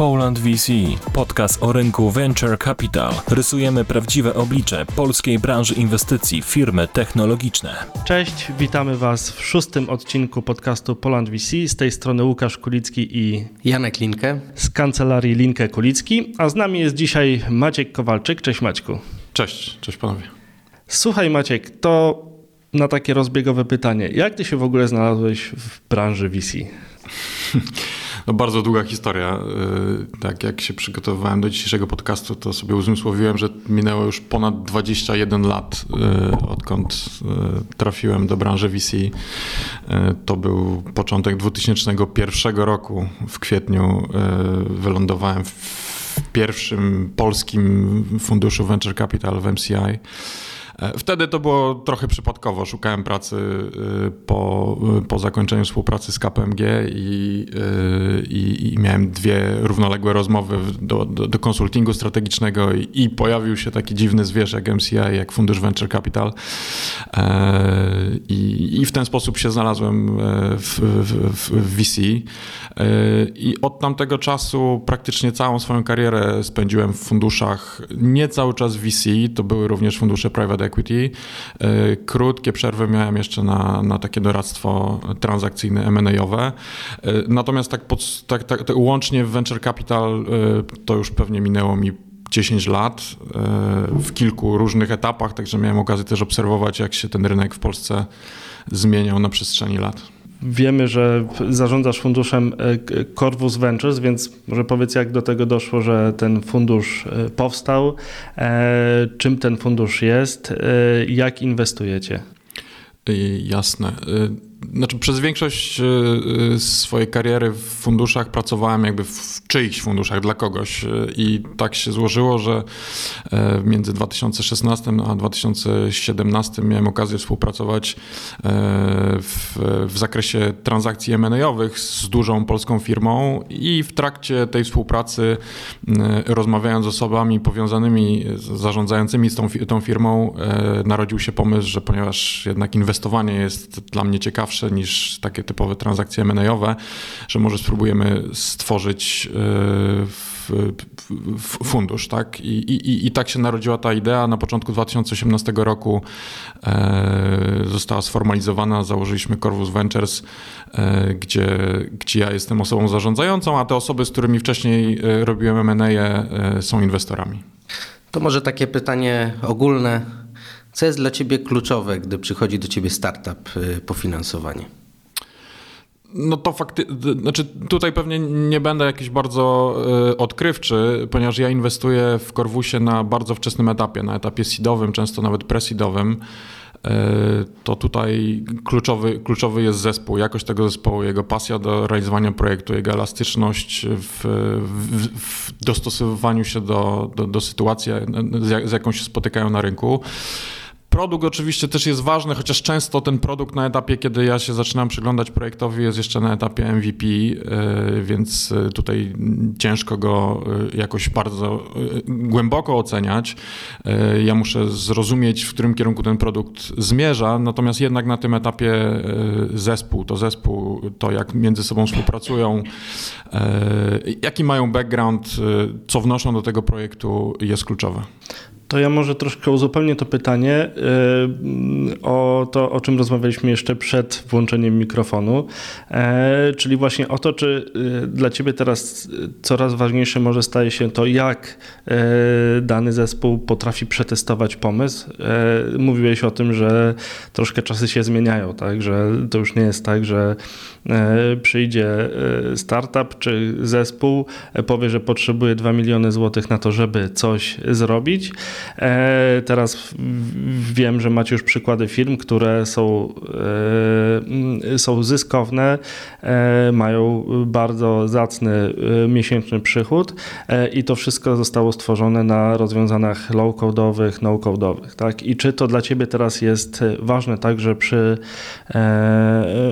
Poland VC, podcast o rynku Venture Capital. Rysujemy prawdziwe oblicze polskiej branży inwestycji firmy technologiczne. Cześć, witamy Was w szóstym odcinku podcastu Poland VC. Z tej strony Łukasz Kulicki i Janek Linkę z kancelarii Linkę Kulicki, a z nami jest dzisiaj Maciek Kowalczyk. Cześć Maćku. Cześć, cześć panowie. Słuchaj Maciek, to na takie rozbiegowe pytanie. Jak ty się w ogóle znalazłeś w branży VC? No bardzo długa historia. Y, tak jak się przygotowywałem do dzisiejszego podcastu, to sobie uzmysłowiłem, że minęło już ponad 21 lat, y, odkąd y, trafiłem do branży VC. To był początek 2001 roku. W kwietniu wylądowałem w pierwszym polskim funduszu Venture Capital w MCI. E, wtedy to było trochę przypadkowo. Szukałem pracy y, po, y, po zakończeniu współpracy z KPMG i, i, i miałem dwie równoległe rozmowy do, do, do konsultingu strategicznego i, i, pojawił się taki dziwny zwierz jak MCI, jak Fundusz Venture Capital. E, I, w ten sposób się znalazłem e, w, w, w VC. I od tamtego czasu praktycznie całą swoją karierę spędziłem w funduszach, nie cały czas VC, to były również fundusze private equity. E, krótkie przerwy miałem jeszcze na, na takie doradztwo transakcyjne, M&A-owe. E, natomiast tak, pod, tak, tak, tak łącznie w venture capital e, to już pewnie minęło mi 10 lat w kilku różnych etapach, także miałem okazję też obserwować, jak się ten rynek w Polsce zmieniał na przestrzeni lat. Wiemy, że zarządzasz funduszem e, Corvus Ventures, więc może powiedz, jak do tego doszło, że ten fundusz e, powstał, e, czym ten fundusz jest, jak inwestujecie? Jasne. Znaczy, przez większość swojej kariery w funduszach pracowałem jakby w czyichś funduszach dla kogoś i tak się złożyło, że między 2016 a 2017 miałem okazję współpracować w, w zakresie transakcji M&A-owych z dużą polską firmą i w trakcie tej współpracy rozmawiając z osobami powiązanymi, zarządzającymi z tą, tą firmą narodził się pomysł, że ponieważ jednak inwestowanie jest dla mnie ciekawsze niż takie typowe transakcje M&A-owe, że może spróbujemy stworzyć e, fundusz, tak? I, i, I tak się narodziła ta idea. Na początku 2018 roku e, została sformalizowana, założyliśmy Corvus Ventures, e, gdzie, gdzie ja jestem osobą zarządzającą, a te osoby, z którymi wcześniej robiłem M&A są inwestorami. To może takie pytanie ogólne co jest dla Ciebie kluczowe, gdy przychodzi do Ciebie startup y, po finansowanie? No to fakty, znaczy tutaj pewnie nie będę jakiś bardzo y, odkrywczy, ponieważ ja inwestuję w Korwusie na bardzo wczesnym etapie, na etapie seedowym, często nawet presidowym. Y, to tutaj kluczowy, kluczowy jest zespół, jakość tego zespołu, jego pasja do realizowania projektu, jego elastyczność w, w, w dostosowywaniu się do, do, do sytuacji, z, z jaką się spotykają na rynku. Produkt oczywiście też jest ważny, chociaż często ten produkt na etapie, kiedy ja się zaczynam przyglądać projektowi, jest jeszcze na etapie MVP, e, więc e, tutaj ciężko go e, jakoś bardzo głęboko oceniać. Ja muszę zrozumieć, w którym kierunku ten produkt zmierza, natomiast jednak na tym etapie zespół, to zespół, to jak między sobą współpracują, jaki mają background, co wnoszą do tego projektu, jest kluczowe. To ja może troszkę uzupełnię to pytanie y, o to, o czym rozmawialiśmy jeszcze przed włączeniem mikrofonu, e, czyli właśnie o to, czy y, dla Ciebie teraz coraz ważniejsze może staje się to, jak e, dany zespół potrafi przetestować pomysł. E, mówiłeś o tym, że troszkę czasy się zmieniają, tak, że to już nie jest tak, że przyjdzie startup czy zespół, powie, że potrzebuje 2 miliony złotych na to, żeby coś zrobić. E, teraz wiem, że macie już przykłady firm, które są, e, są zyskowne, e, mają bardzo zacny miesięczny przychód i to wszystko zostało stworzone na rozwiązaniach low-codowych, no-codowych. Tak? I czy to dla Ciebie teraz jest ważne także przy,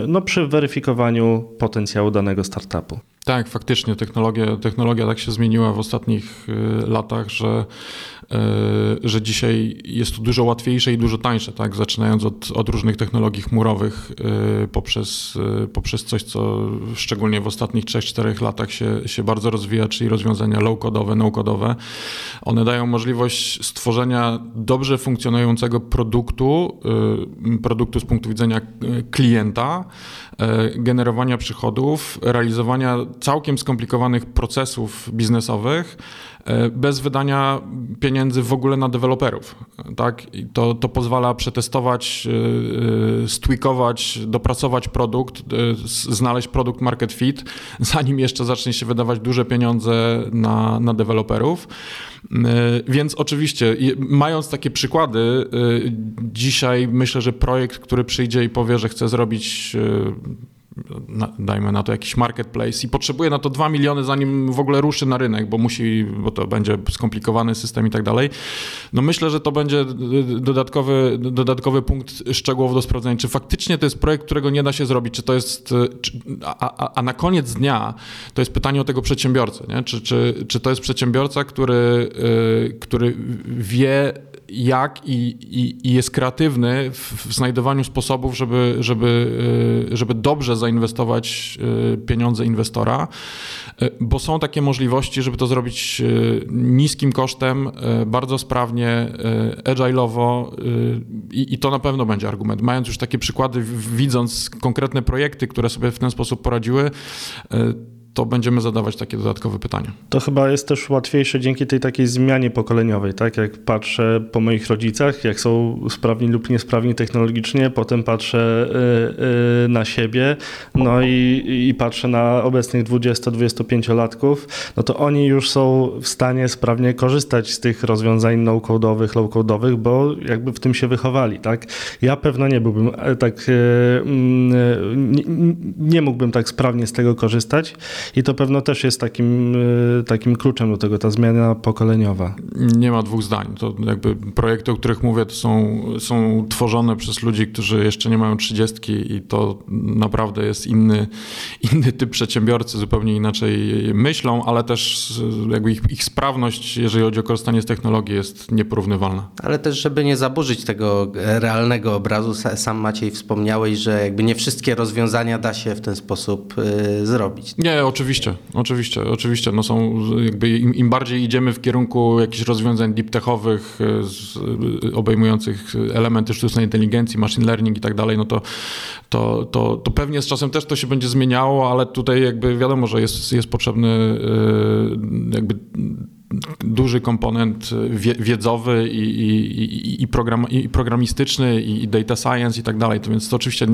no, przy weryfikowaniu potencjału danego startupu? Tak, faktycznie technologia, technologia tak się zmieniła w ostatnich latach, że że dzisiaj jest to dużo łatwiejsze i dużo tańsze, tak? zaczynając od, od różnych technologii chmurowych poprzez, poprzez coś, co szczególnie w ostatnich 3-4 latach się, się bardzo rozwija, czyli rozwiązania low-codowe, no-codowe. One dają możliwość stworzenia dobrze funkcjonującego produktu, produktu z punktu widzenia klienta, generowania przychodów, realizowania całkiem skomplikowanych procesów biznesowych bez wydania pieniędzy w ogóle na deweloperów. Tak? I to, to pozwala przetestować, e, e, stwikować, dopracować produkt, znaleźć produkt market fit, zanim jeszcze zacznie się wydawać duże pieniądze na, na deweloperów. Więc oczywiście, mając takie przykłady, dzisiaj myślę, że projekt, który przyjdzie i powie, że chce zrobić dajmy na to jakiś marketplace i potrzebuje na to 2 miliony, zanim w ogóle ruszy na rynek, bo musi, bo to będzie skomplikowany system i tak dalej. No myślę, że to będzie dodatkowy, dodatkowy punkt szczegółów do sprawdzenia, czy faktycznie to jest projekt, którego nie da się zrobić, czy to jest, czy, a, a, na koniec dnia to jest pytanie o tego przedsiębiorcę, nie? Czy, czy, czy to jest przedsiębiorca, który, yy, który wie, jak i, i, i, jest kreatywny w, w znajdowaniu sposobów, żeby, żeby, y, żeby dobrze zainwestować y, pieniądze inwestora, y, bo są takie możliwości, żeby to zrobić niskim kosztem, bardzo sprawnie, agile'owo i, i to na pewno będzie argument. Mając już takie przykłady, widząc konkretne projekty, które sobie w ten sposób poradziły, to będziemy zadawać takie dodatkowe pytania. To chyba jest też łatwiejsze dzięki tej takiej zmianie pokoleniowej, tak? Jak patrzę po moich rodzicach, jak są sprawni lub niesprawni technologicznie, potem patrzę y, y, na siebie, no i, i patrzę na obecnych 20-25-latków, no to oni już są w stanie sprawnie korzystać z tych rozwiązań no-codowych, low-codowych, bo jakby w tym się wychowali, tak? Ja pewno nie byłbym e, tak, y, mm, nie, nie mógłbym tak sprawnie z tego korzystać, i to pewno też jest takim, y, takim kluczem do tego, ta zmiana pokoleniowa. Nie ma dwóch zdań. To jakby projekty, o których mówię, to są, są tworzone przez ludzi, którzy jeszcze nie mają trzydziestki i to naprawdę jest inny, inny typ przedsiębiorcy, zupełnie inaczej myślą, ale też jakby ich, ich sprawność, jeżeli chodzi o korzystanie z technologii jest nieporównywalna. Ale też, żeby nie zaburzyć tego realnego obrazu, sam Maciej wspomniałeś, że jakby nie wszystkie rozwiązania da się w ten sposób y, zrobić. Nie, oczywiście, oczywiście, oczywiście. No są jakby im, im bardziej idziemy w kierunku jakichś rozwiązań deep techowych, e, e, obejmujących elementy sztucznej inteligencji, machine learning i tak dalej, no to, to, to, to pewnie z czasem też to się będzie zmieniało, ale tutaj jakby wiadomo, że jest, jest potrzebny e, jakby duży komponent wiedzowy i, i, i, program, i programistyczny, i data science i tak dalej. To więc to oczywiście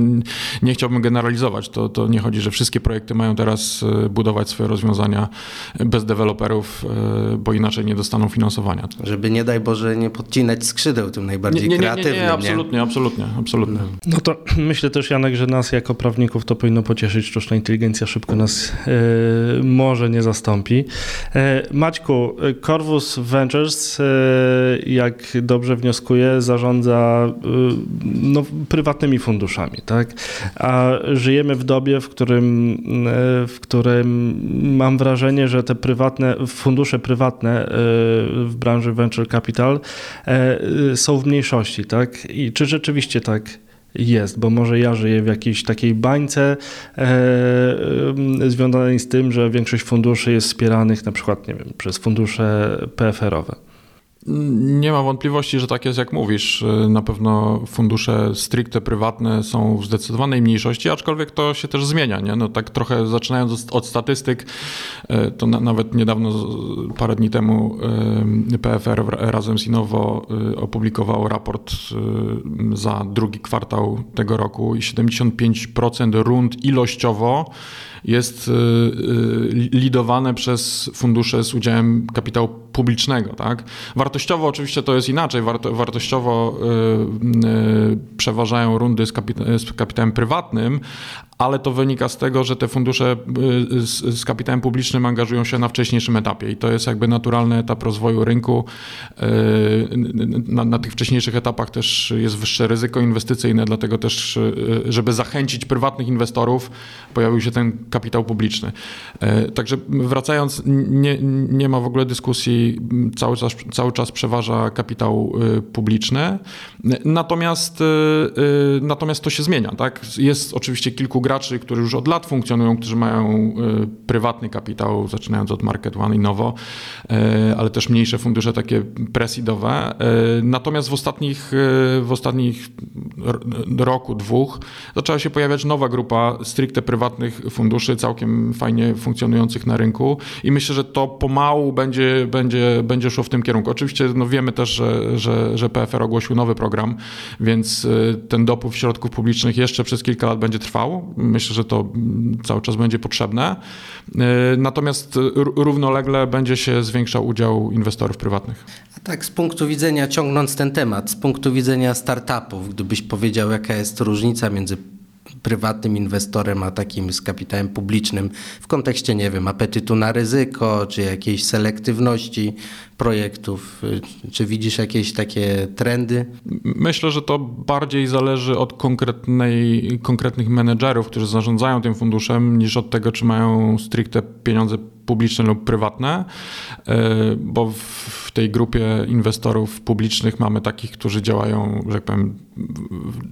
nie chciałbym generalizować. To, to nie chodzi, że wszystkie projekty mają teraz e, budować swoje rozwiązania bez deweloperów, e, bo inaczej nie dostaną finansowania. Żeby nie daj Boże nie podcinać skrzydeł tym najbardziej nie, nie, nie, kreatywnym. Nie, nie, absolutnie, absolutnie, absolutnie. No to myślę też, Janek, że nas jako prawników to powinno pocieszyć. Sztuczna inteligencja szybko nas e, może nie zastąpi. Maćku, Corvus Ventures, e, jak dobrze wnioskuję, zarządza e, no, prywatnymi funduszami, tak? A żyjemy w dobie, w którym, e, w którym mam wrażenie, że te prywatne, fundusze prywatne w branży venture capital są w mniejszości, tak? I czy rzeczywiście tak jest, bo może ja żyję w jakiejś takiej bańce e, związanej z tym, że większość funduszy jest wspieranych na przykład, nie wiem, przez fundusze PFR-owe. Nie ma wątpliwości, że tak jest jak mówisz. Na pewno fundusze stricte prywatne są w zdecydowanej mniejszości, aczkolwiek to się też zmienia. Nie? No tak trochę zaczynając od statystyk, e, to na, nawet niedawno, parę dni temu e, PFR razem z Innovo e, opublikował raport za drugi kwartał tego roku i 75% rund ilościowo jest lidowane przez fundusze z udziałem kapitału publicznego. Tak? Wartościowo oczywiście to jest inaczej. wartościowo y, y, przeważają rundy z, kapita z kapitałem prywatnym, ale to wynika z tego, że te fundusze z, z kapitałem publicznym angażują się na wcześniejszym etapie i to jest jakby naturalny etap rozwoju rynku. Na, na tych wcześniejszych etapach też jest wyższe ryzyko inwestycyjne, dlatego też, żeby zachęcić prywatnych inwestorów, pojawił się ten kapitał publiczny. Także wracając, nie, nie ma w ogóle dyskusji, cały czas, cały czas przeważa kapitał publiczny. Natomiast, natomiast to się zmienia. Tak? Jest oczywiście kilku graczy, którzy już od lat funkcjonują, którzy mają prywatny kapitał, zaczynając od Market One i Nowo, ale też mniejsze fundusze takie presidowe. Natomiast w ostatnich, w ostatnich roku, dwóch zaczęła się pojawiać nowa grupa stricte prywatnych funduszy, całkiem fajnie funkcjonujących na rynku i myślę, że to pomału będzie, będzie, będzie szło w tym kierunku. Oczywiście no wiemy też, że, że, że PFR ogłosił nowy program, więc ten dopływ środków publicznych jeszcze przez kilka lat będzie trwał. Myślę, że to cały czas będzie potrzebne. Natomiast równolegle będzie się zwiększał udział inwestorów prywatnych. A tak, z punktu widzenia, ciągnąc ten temat, z punktu widzenia startupów, gdybyś powiedział, jaka jest różnica między prywatnym inwestorem, a takim z kapitałem publicznym w kontekście, nie wiem, apetytu na ryzyko, czy jakiejś selektywności projektów? Czy widzisz jakieś takie trendy? Myślę, że to bardziej zależy od konkretnej, konkretnych menedżerów, którzy zarządzają tym funduszem, niż od tego, czy mają stricte pieniądze publiczne lub prywatne, bo w tej grupie inwestorów publicznych mamy takich, którzy działają, że tak powiem,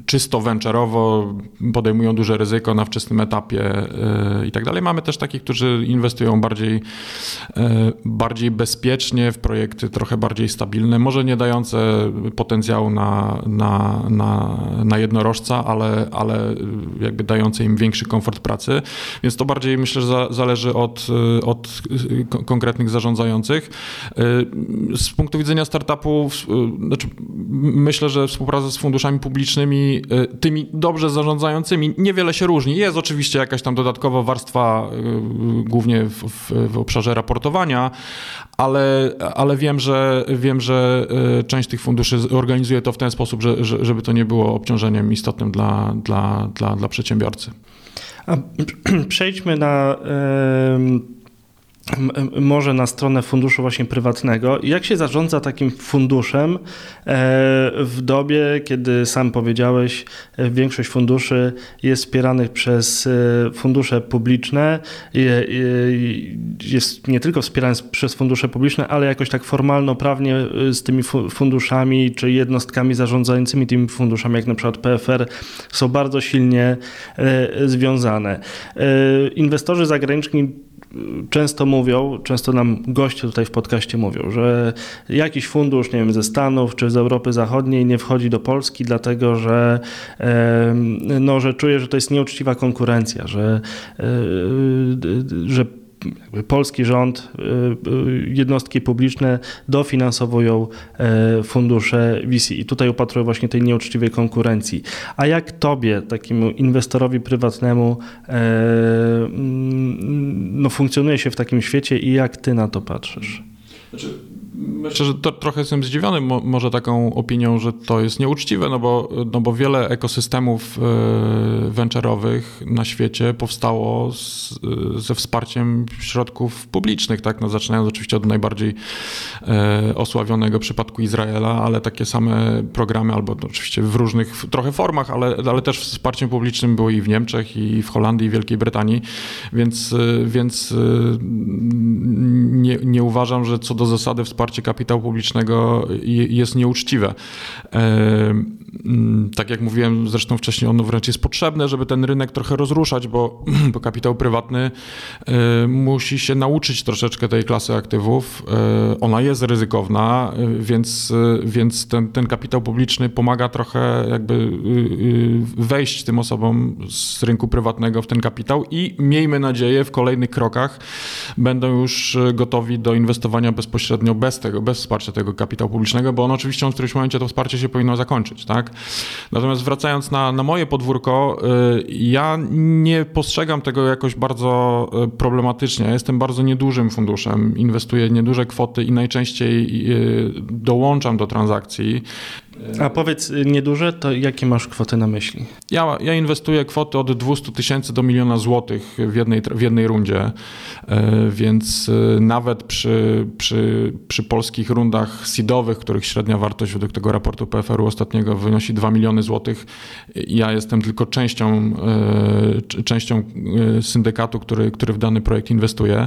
czysto venture'owo, podejmują duże ryzyko na wczesnym etapie i tak dalej. Mamy też takich, którzy inwestują bardziej, bardziej bezpiecznie w projekty trochę bardziej stabilne, może nie dające potencjału na, na, na, na jednorożca, ale, ale jakby dające im większy komfort pracy. Więc to bardziej myślę, że zależy od, od konkretnych zarządzających. Z punktu widzenia startupów, znaczy myślę, że współpraca z funduszami publicznymi, tymi dobrze zarządzającymi, niewiele się różni. Jest oczywiście jakaś tam dodatkowa warstwa, głównie w, w, w obszarze raportowania, ale, ale wiem, że, wiem, że część tych funduszy organizuje to w ten sposób, że, żeby to nie było obciążeniem istotnym dla, dla, dla, dla przedsiębiorcy. A przejdźmy na. Yy może na stronę funduszu właśnie prywatnego. Jak się zarządza takim funduszem w dobie, kiedy sam powiedziałeś, większość funduszy jest wspieranych przez fundusze publiczne, jest nie tylko wspierany przez fundusze publiczne, ale jakoś tak formalno-prawnie z tymi funduszami czy jednostkami zarządzającymi tymi funduszami, jak na przykład PFR, są bardzo silnie związane. Inwestorzy zagraniczni często mówią, często nam goście tutaj w podcaście mówią, że jakiś fundusz, nie wiem, ze Stanów czy z Europy Zachodniej nie wchodzi do Polski, dlatego że, no, że czuje, że to jest nieuczciwa konkurencja, że, że polski rząd, jednostki publiczne dofinansowują fundusze VC i tutaj upatrują właśnie tej nieuczciwej konkurencji. A jak tobie, takiemu inwestorowi prywatnemu, no, funkcjonuje się w takim świecie i jak ty na to patrzysz? Znaczy Myślę, że to, trochę jestem zdziwiony mo, może taką opinią, że to jest nieuczciwe, no bo, no bo wiele ekosystemów e, venture'owych na świecie powstało z, ze wsparciem środków publicznych, tak? No, zaczynając oczywiście od najbardziej e, osławionego przypadku Izraela, ale takie same programy, albo no, oczywiście w różnych trochę formach, ale, ale też wsparciem publicznym było i w Niemczech, i w Holandii, i w Wielkiej Brytanii, więc, e, więc e, nie, nie uważam, że co do zasady wsparcia wsparcie kapitału publicznego jest nieuczciwe. Tak jak mówiłem zresztą wcześniej, ono wręcz jest potrzebne, żeby ten rynek trochę rozruszać, bo, bo kapitał prywatny e, musi się nauczyć troszeczkę tej klasy aktywów. E, ona jest ryzykowna, e, więc, więc ten, ten kapitał publiczny pomaga trochę jakby wejść tym osobom z rynku prywatnego w ten kapitał i miejmy nadzieję w kolejnych krokach będą już gotowi do inwestowania bezpośrednio bez tego, bez wsparcia tego kapitału publicznego, bo on oczywiście w którymś momencie to wsparcie się powinno zakończyć, tak? Natomiast wracając na, na moje podwórko, y, ja nie postrzegam tego jakoś bardzo y, problematycznie. Ja jestem bardzo niedużym funduszem, inwestuję nieduże kwoty i najczęściej y, dołączam do transakcji A powiedz y, nieduże, to jakie masz kwoty na myśli? Ja, ja inwestuję kwoty od 200 tysięcy do miliona złotych w jednej, w jednej rundzie, e, więc e, nawet przy, przy, przy polskich rundach seedowych, których średnia wartość według tego raportu PFR-u ostatniego wynosi 2 miliony złotych, ja jestem tylko częścią, e, częścią syndykatu, który, który w dany projekt inwestuje,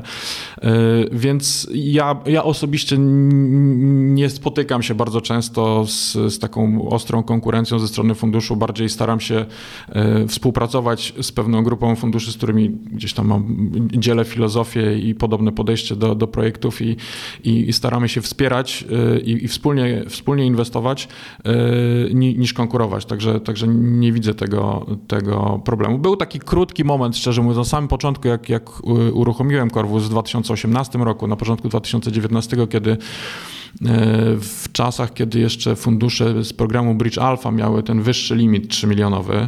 więc ja, ja osobiście nie spotykam się bardzo często z, z taką ostrą konkurencją ze strony funduszu. Bardziej staram się e, współpracować z pewną grupą funduszy, z którymi gdzieś tam mam, dzielę filozofię i podobne podejście do, do projektów i, i, staramy się wspierać e, i, i, wspólnie, wspólnie inwestować e, niż konkurować. Także, także nie widzę tego, tego problemu. Był taki krótki moment, szczerze mówiąc, na samym początku, jak, jak uruchomiłem Corvus w 2018 roku, na początku 2019, kiedy w czasach, kiedy jeszcze fundusze z programu Bridge Alpha miały ten wyższy limit 3 milionowy.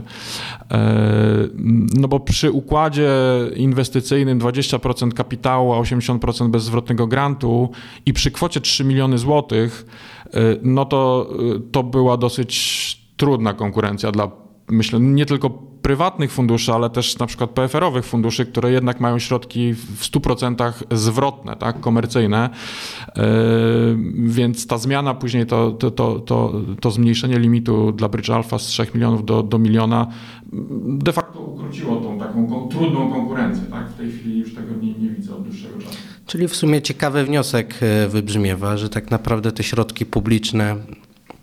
E, no bo przy układzie inwestycyjnym 20% kapitału, a 80% bezzwrotnego grantu i przy kwocie 3 miliony złotych, e, no to, to była dosyć trudna konkurencja dla myślę, nie tylko prywatnych funduszy, ale też na przykład PFR-owych funduszy, które jednak mają środki w 100% zwrotne, tak, komercyjne. Yy, więc ta zmiana później, to, to, to, to, zmniejszenie limitu dla Bridge Alpha z 3 milionów do, do miliona de facto ukróciło tą taką trudną konkurencję. Tak? W tej chwili już tego nie, nie widzę od dłuższego czasu. Czyli w sumie ciekawy wniosek e, wybrzmiewa, że tak naprawdę te środki publiczne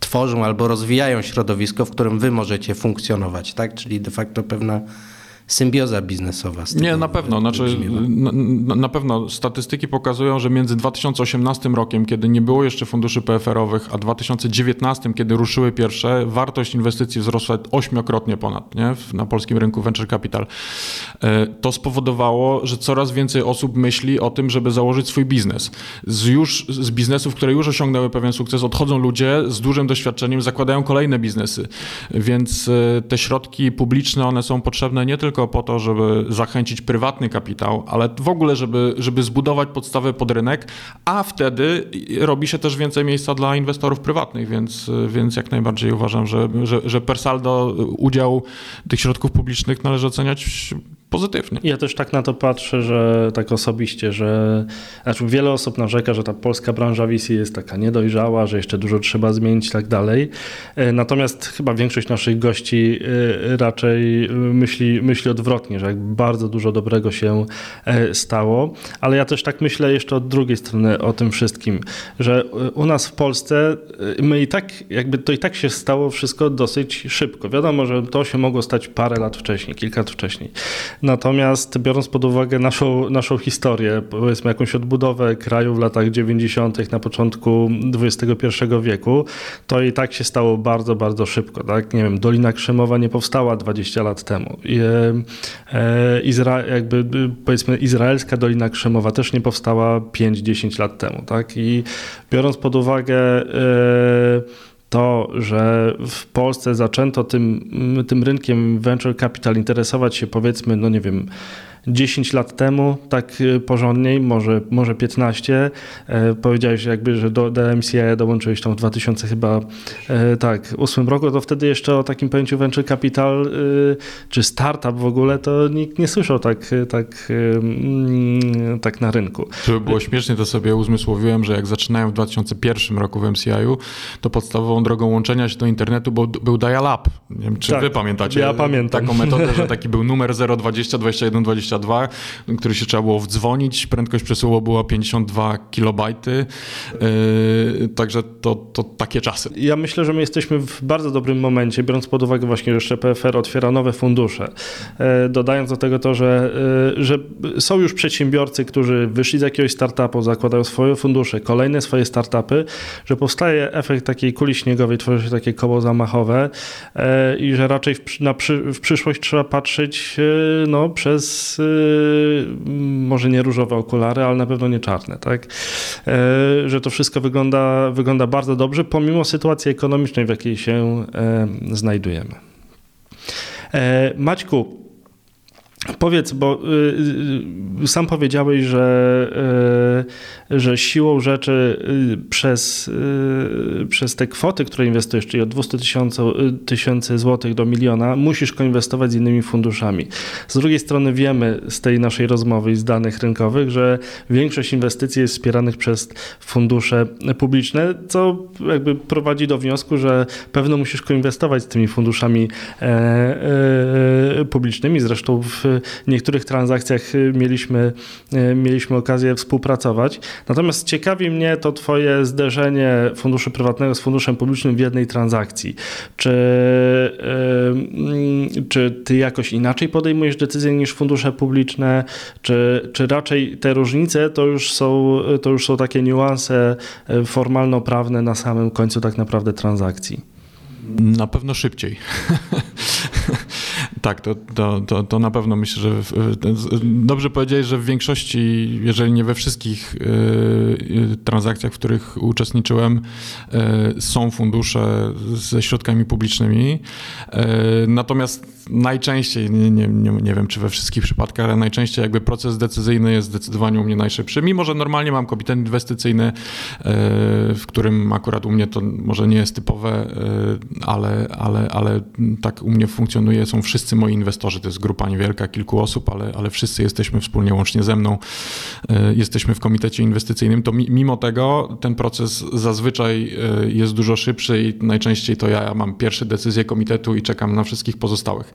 tworzą albo rozwijają środowisko, w którym wy możecie funkcjonować, tak? Czyli de facto pewna symbioza biznesowa. Nie, na pewno. Znaczy, na, na, pewno statystyki pokazują, że między 2018 rokiem, kiedy nie było jeszcze funduszy PFR-owych, a 2019, kiedy ruszyły pierwsze, wartość inwestycji wzrosła ośmiokrotnie ponad nie? na polskim rynku venture capital. E, to spowodowało, że coraz więcej osób myśli o tym, żeby założyć swój biznes. Z, już, z biznesów, które już osiągnęły pewien sukces, odchodzą ludzie z dużym doświadczeniem, zakładają kolejne biznesy. Więc e, te środki publiczne, one są potrzebne nie tylko tylko po to, żeby zachęcić prywatny kapitał, ale w ogóle, żeby, żeby zbudować podstawę pod rynek, a wtedy robi się też więcej miejsca dla inwestorów prywatnych, więc, więc jak najbardziej uważam, że, że, że per saldo udział tych środków publicznych należy oceniać pozytywnie. Ja też tak na to patrzę, że tak osobiście, że znaczy wiele osób narzeka, że ta polska branża VC jest taka niedojrzała, że jeszcze dużo trzeba zmienić i tak dalej. E, natomiast chyba większość naszych gości e, raczej myśli, myśli odwrotnie, że jak bardzo dużo dobrego się e, stało, ale ja też tak myślę jeszcze od drugiej strony o tym wszystkim, że u nas w Polsce my i tak, jakby to i tak się stało wszystko dosyć szybko. Wiadomo, że to się mogło stać parę lat wcześniej, kilka lat wcześniej. Natomiast biorąc pod uwagę naszą, naszą historię, powiedzmy jakąś odbudowę kraju w latach 90., na początku XXI wieku, to i tak się stało bardzo, bardzo szybko. Tak? Nie wiem, Dolina Krzemowa nie powstała 20 lat temu. I, e, Izra jakby powiedzmy izraelska Dolina Krzemowa też nie powstała 5-10 lat temu. Tak? I biorąc pod uwagę e, to, że w Polsce zaczęto tym, tym rynkiem venture capital interesować się powiedzmy, no nie wiem, 10 lat temu, tak y, porządniej, może, może 15. E, powiedziałeś jakby, że do, do MCA dołączyłeś tam w 2000 chyba, e, tak, 8 roku, to wtedy jeszcze o takim pojęciu venture capital y, czy startup w ogóle, to nikt nie słyszał tak, tak, mm, tak na rynku. Żeby było śmiesznie, to sobie uzmysłowiłem, że jak zaczynałem w 2001 roku w MCI-u, to podstawową drogą łączenia się do internetu był, był dial-up. Nie wiem, czy tak, wy pamiętacie ja pamiętam. taką metodę, że taki był numer 020 21 20 22, który się trzeba było wdzwonić. Prędkość przesyłowa była 52 kilobajty. Yy, także to, to takie czasy. Ja myślę, że my jesteśmy w bardzo dobrym momencie, biorąc pod uwagę właśnie, że jeszcze PFR otwiera nowe fundusze. Yy, dodając do tego to, że, yy, że są już przedsiębiorcy, którzy wyszli z jakiegoś startupu, zakładają swoje fundusze, kolejne swoje startupy, że powstaje efekt takiej kuli śniegowej, tworzy się takie koło zamachowe i że raczej w, na, w przyszłość trzeba patrzeć no, przez może nie różowe okulary, ale na pewno nie czarne, tak? E, że to wszystko wygląda, wygląda bardzo dobrze, pomimo sytuacji ekonomicznej, w jakiej się e, znajdujemy. E, Maćku, Powiedz, bo y, y, sam powiedziałeś, że, y, że siłą rzeczy y, przez, y, przez te kwoty, które inwestujesz, czyli od 200 tysięcy złotych do miliona, musisz koinwestować z innymi funduszami. Z drugiej strony wiemy z tej naszej rozmowy i z danych rynkowych, że większość inwestycji jest wspieranych przez fundusze publiczne, co jakby prowadzi do wniosku, że pewno musisz koinwestować z tymi funduszami e, e, publicznymi. Zresztą w niektórych transakcjach y, mieliśmy, y, mieliśmy okazję współpracować. Natomiast ciekawi mnie to Twoje zderzenie funduszu prywatnego z funduszem publicznym w jednej transakcji. Czy, y, czy Ty jakoś inaczej podejmujesz decyzje niż fundusze publiczne, czy, czy raczej te różnice to już są, to już są takie niuanse formalno-prawne na samym końcu tak naprawdę transakcji? Na pewno szybciej. Tak, to, to, to, to, na pewno myślę, że w, dobrze powiedziałeś, że w większości, jeżeli nie we wszystkich y, transakcjach, w których uczestniczyłem, y, są fundusze ze środkami publicznymi. Y, natomiast najczęściej, nie, nie, nie, nie, wiem czy we wszystkich przypadkach, ale najczęściej jakby proces decyzyjny jest zdecydowanie u mnie najszybszy. Mimo, że normalnie mam komitet inwestycyjny, w którym akurat u mnie to może nie jest typowe, ale, ale, ale tak u mnie funkcjonuje, są wszyscy wszyscy moi inwestorzy, to jest grupa niewielka, kilku osób, ale, ale wszyscy jesteśmy wspólnie, łącznie ze mną, e, jesteśmy w komitecie inwestycyjnym, to mimo tego ten proces zazwyczaj e, jest dużo szybszy i najczęściej to ja mam pierwsze decyzje komitetu i czekam na wszystkich pozostałych.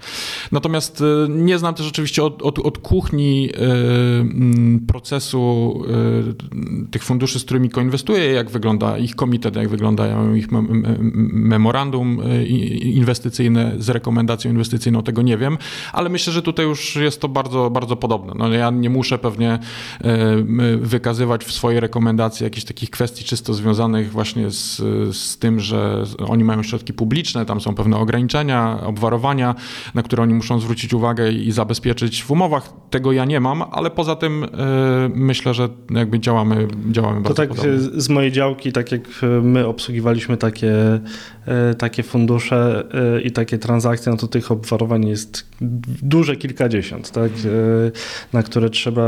Natomiast e, nie znam też oczywiście od, od, od kuchni procesu tych funduszy, z którymi koinwestuję, jak wygląda ich komitet, jak wyglądają ich memorandum inwestycyjne z rekomendacją inwestycyjną, tego nie wiem, ale myślę, że tutaj już jest to bardzo, bardzo podobne. No, ja nie muszę pewnie e, wykazywać w swojej rekomendacji jakichś takich kwestii czysto związanych właśnie z, z tym, że oni mają środki publiczne, tam są pewne ograniczenia, obwarowania, na które oni muszą zwrócić uwagę i zabezpieczyć w umowach. Tego ja nie mam, ale poza tym e, myślę, że jakby działamy, działamy bardzo To tak podobnie. z mojej działki, tak jak my obsługiwaliśmy takie, takie fundusze i takie transakcje, no to tych obwarowań jest duże kilkadziesiąt, tak, e, na, które trzeba,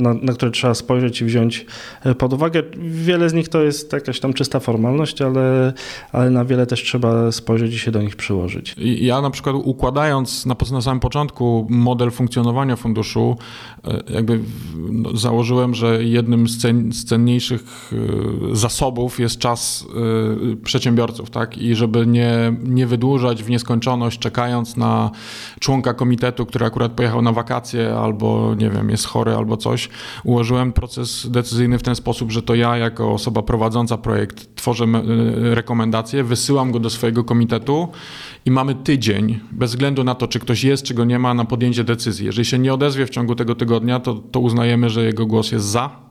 na, na, które trzeba spojrzeć i wziąć e, pod uwagę. Wiele z nich to jest jakaś tam czysta formalność, ale, ale na wiele też trzeba spojrzeć i się do nich przyłożyć. Ja na przykład układając na, na samym początku model funkcjonowania funduszu, e, jakby no, założyłem, że jednym z, cen, z cenniejszych zasobów jest czas przedsiębiorców, tak, i żeby nie, nie wydłużać w nieskończoność, czekając na członka komitetu, który akurat pojechał na wakacje albo, nie wiem, jest chory albo coś, ułożyłem proces decyzyjny w ten sposób, że to ja jako osoba prowadząca projekt tworzę e, rekomendacje, wysyłam go do swojego komitetu i mamy tydzień, bez względu na to, czy ktoś jest, czy go nie ma, na podjęcie decyzji. Jeżeli się nie odezwie w ciągu tego tygodnia, to, to uznajemy, że jego głos jest za,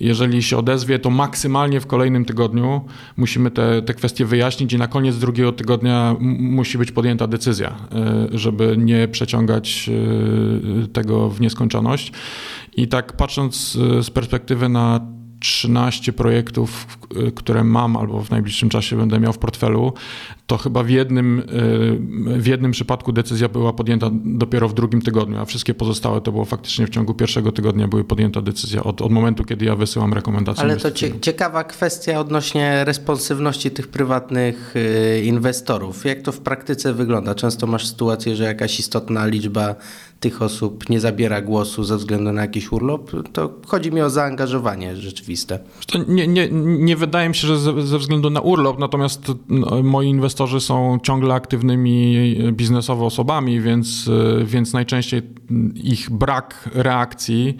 jeżeli się odezwie, to maksymalnie w kolejnym tygodniu musimy te, te kwestie wyjaśnić i na koniec drugiego tygodnia musi być podjęta decyzja, e, żeby nie przeciągać e, tego w nieskończoność. I tak patrząc e, z perspektywy na 13 projektów, które mam albo w najbliższym czasie będę miał w portfelu, to chyba w jednym, w jednym przypadku decyzja była podjęta dopiero w drugim tygodniu, a wszystkie pozostałe to było faktycznie w ciągu pierwszego tygodnia były podjęta decyzja od, od momentu, kiedy ja wysyłam rekomendacje. Ale to ciekawa kwestia odnośnie responsywności tych prywatnych y, inwestorów. Jak to w praktyce wygląda? Często masz sytuację, że jakaś istotna liczba tych osób nie zabiera głosu ze względu na jakiś urlop, to chodzi mi o zaangażowanie rzeczywiste. Nie, nie, nie wydaje mi się, że ze, ze względu na urlop, natomiast no, moi inwestorzy są ciągle aktywnymi biznesowo osobami, więc, więc najczęściej ich brak reakcji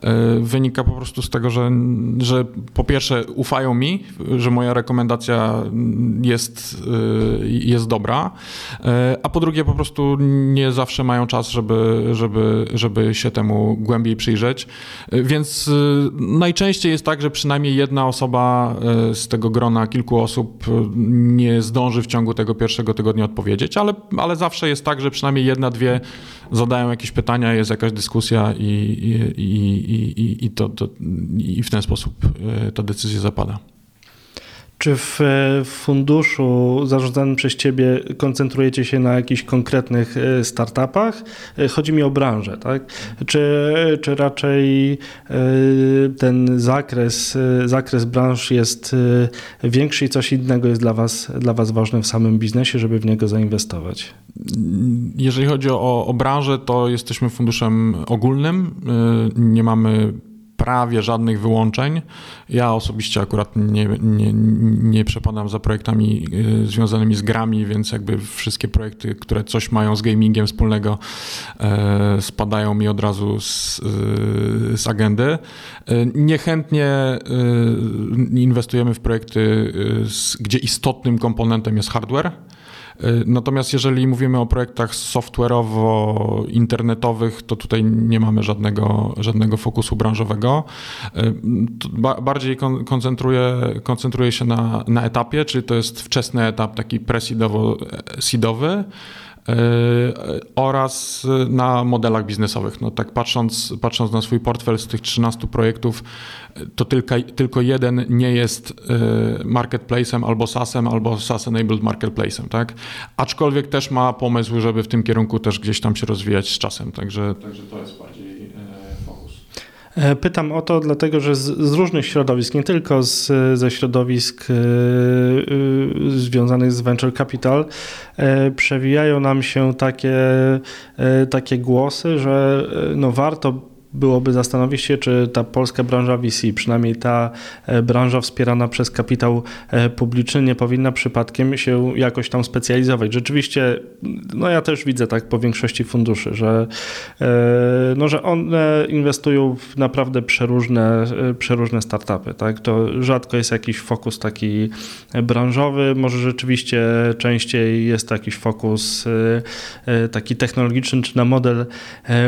e, wynika po prostu z tego, że, że po pierwsze ufają mi, że moja rekomendacja jest, e, jest dobra, e, a po drugie po prostu nie zawsze mają czas, żeby żeby, żeby się temu głębiej przyjrzeć. Więc y, najczęściej jest tak, że przynajmniej jedna osoba y, z tego grona kilku osób nie zdąży w ciągu tego pierwszego tygodnia odpowiedzieć, ale, ale zawsze jest tak, że przynajmniej jedna, dwie zadają jakieś pytania, jest jakaś dyskusja i, i, i, i, i, to, to, i w ten sposób ta decyzja zapada. Czy w funduszu zarządzanym przez Ciebie koncentrujecie się na jakichś konkretnych startupach? Chodzi mi o branżę, tak? Czy, czy raczej ten zakres, zakres branż jest większy i coś innego jest dla was, dla was ważne w samym biznesie, żeby w niego zainwestować? Jeżeli chodzi o, o branżę, to jesteśmy funduszem ogólnym. Nie mamy prawie żadnych wyłączeń. Ja osobiście akurat nie, nie, nie przepadam za projektami y, związanymi z grami, więc jakby wszystkie projekty, które coś mają z gamingiem wspólnego, e, spadają mi od razu z, y, z agendy. E, niechętnie y, inwestujemy w projekty, gdzie istotnym komponentem jest hardware. Y, natomiast jeżeli mówimy o projektach software'owo-internetowych, to tutaj nie mamy żadnego, żadnego fokusu branżowego. Y, bardziej koncentruje, koncentruje się na, na etapie, czyli to jest wczesny etap taki pre-seedowy, oraz na modelach biznesowych. No tak patrząc, patrząc na swój portfel z tych 13 projektów, to tylko, tylko jeden nie jest e, marketplacem albo SaaSem, albo SaaS-enabled marketplacem, tak? Aczkolwiek też ma pomysł, żeby w tym kierunku też gdzieś tam się rozwijać z czasem, także, także to jest bardziej e, fokus. E, pytam o to, dlatego że z, z różnych środowisk, nie tylko z, ze środowisk związanych z venture capital, przewijają nam się takie, takie głosy, że no warto byłoby zastanowić się, czy ta polska branża VC, przynajmniej ta e, branża wspierana przez kapitał e, publiczny, nie powinna przypadkiem się jakoś tam specjalizować. Rzeczywiście, no ja też widzę tak po większości funduszy, że, e, no, że one inwestują w naprawdę przeróżne, przeróżne startupy. Tak? To rzadko jest jakiś fokus taki branżowy, może rzeczywiście częściej jest jakiś fokus taki technologiczny, czy na model,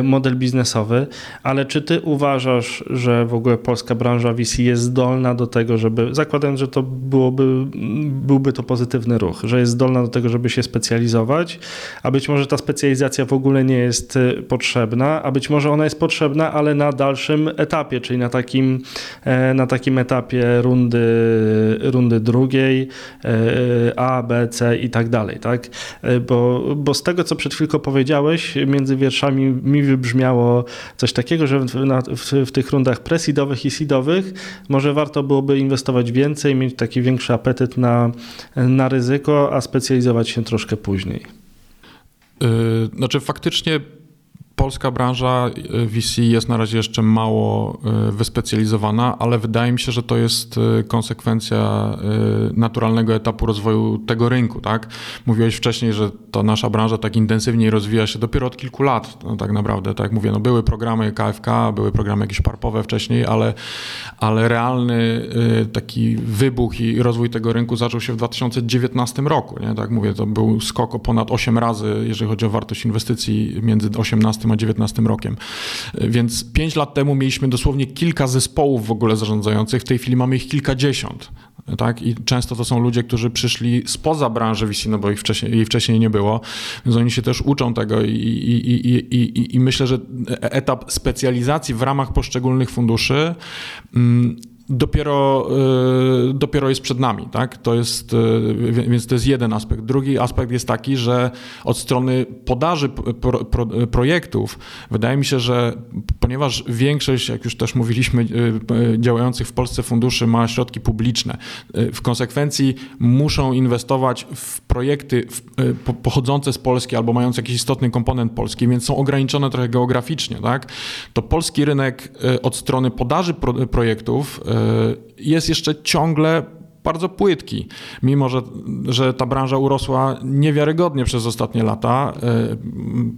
model biznesowy, ale ale czy ty uważasz, że w ogóle polska branża VC jest zdolna do tego, żeby, zakładając, że to byłoby, byłby to pozytywny ruch, że jest zdolna do tego, żeby się specjalizować, a być może ta specjalizacja w ogóle nie jest y, potrzebna, a być może ona jest potrzebna, ale na dalszym etapie, czyli na takim, e, na takim etapie rundy, rundy drugiej, e, A, B, C i tak dalej, tak? E, bo, bo z tego, co przed chwilką powiedziałeś, między wierszami mi wybrzmiało coś takiego, że w, w, w tych rundach presidowych i seedowych może warto byłoby inwestować więcej, mieć taki większy apetyt na, na ryzyko, a specjalizować się troszkę później. Yy, znaczy faktycznie polska branża y, VC jest na razie jeszcze mało y, wyspecjalizowana, ale wydaje mi się, że to jest y, konsekwencja naturalnego etapu rozwoju tego rynku. Tak? Mówiłeś wcześniej, że ta nasza branża tak intensywnie rozwija się dopiero od kilku lat, no, tak naprawdę. Tak jak mówię, no były programy KFK, były programy jakieś parpowe wcześniej, ale, ale realny taki wybuch i rozwój tego rynku zaczął się w 2019 roku. Nie? Tak mówię, to był skok o ponad 8 razy, jeżeli chodzi o wartość inwestycji między 18 2019 rokiem. Więc 5 lat temu mieliśmy dosłownie kilka zespołów w ogóle zarządzających, w tej chwili mamy ich kilkadziesiąt. Tak? I często to są ludzie, którzy przyszli spoza branży VC, no bo ich wcześniej, jej wcześniej nie było, więc oni się też uczą tego i, i, i, i, i myślę, że etap specjalizacji w ramach poszczególnych funduszy mm, dopiero, y, dopiero jest przed nami, tak? To jest, y, więc to jest jeden aspekt. Drugi aspekt jest taki, że od strony podaży pro, pro, projektów wydaje mi się, że ponieważ większość, jak już też mówiliśmy, y, działających w Polsce funduszy ma środki publiczne, w konsekwencji muszą inwestować w projekty pochodzące z Polski albo mające jakiś istotny komponent polski, więc są ograniczone trochę geograficznie, tak? To polski rynek od strony podaży pro, projektów jest jeszcze ciągle bardzo płytki. Mimo, że, że ta branża urosła niewiarygodnie przez ostatnie lata, e,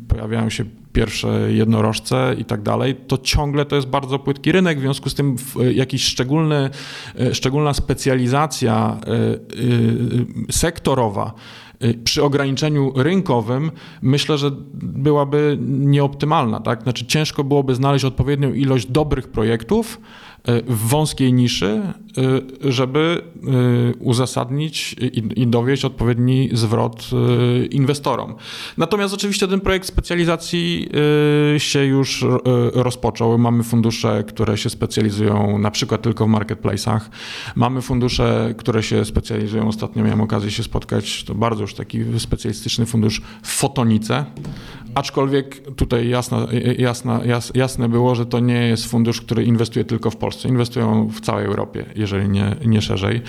pojawiają się pierwsze jednorożce i tak dalej, to ciągle to jest bardzo płytki rynek, w związku z tym jakiś szczególny, e, szczególna specjalizacja e, sektorowa przy ograniczeniu rynkowym myślę, że byłaby nieoptymalna. Tak? Znaczy ciężko byłoby znaleźć odpowiednią ilość dobrych projektów, w wąskiej niszy, żeby y, uzasadnić i, dowieść odpowiedni zwrot y, inwestorom. Natomiast oczywiście ten projekt specjalizacji się już rozpoczął. Mamy fundusze, które się specjalizują na przykład tylko w marketplace'ach. Mamy fundusze, które się specjalizują, ostatnio miałem okazję się spotkać, to bardzo już taki specjalistyczny fundusz w fotonice. Aczkolwiek tutaj jasne, jasne, jasne było, że to nie jest fundusz, który inwestuje tylko w Polsce. Inwestują w całej Europie, jeżeli nie, nie szerzej.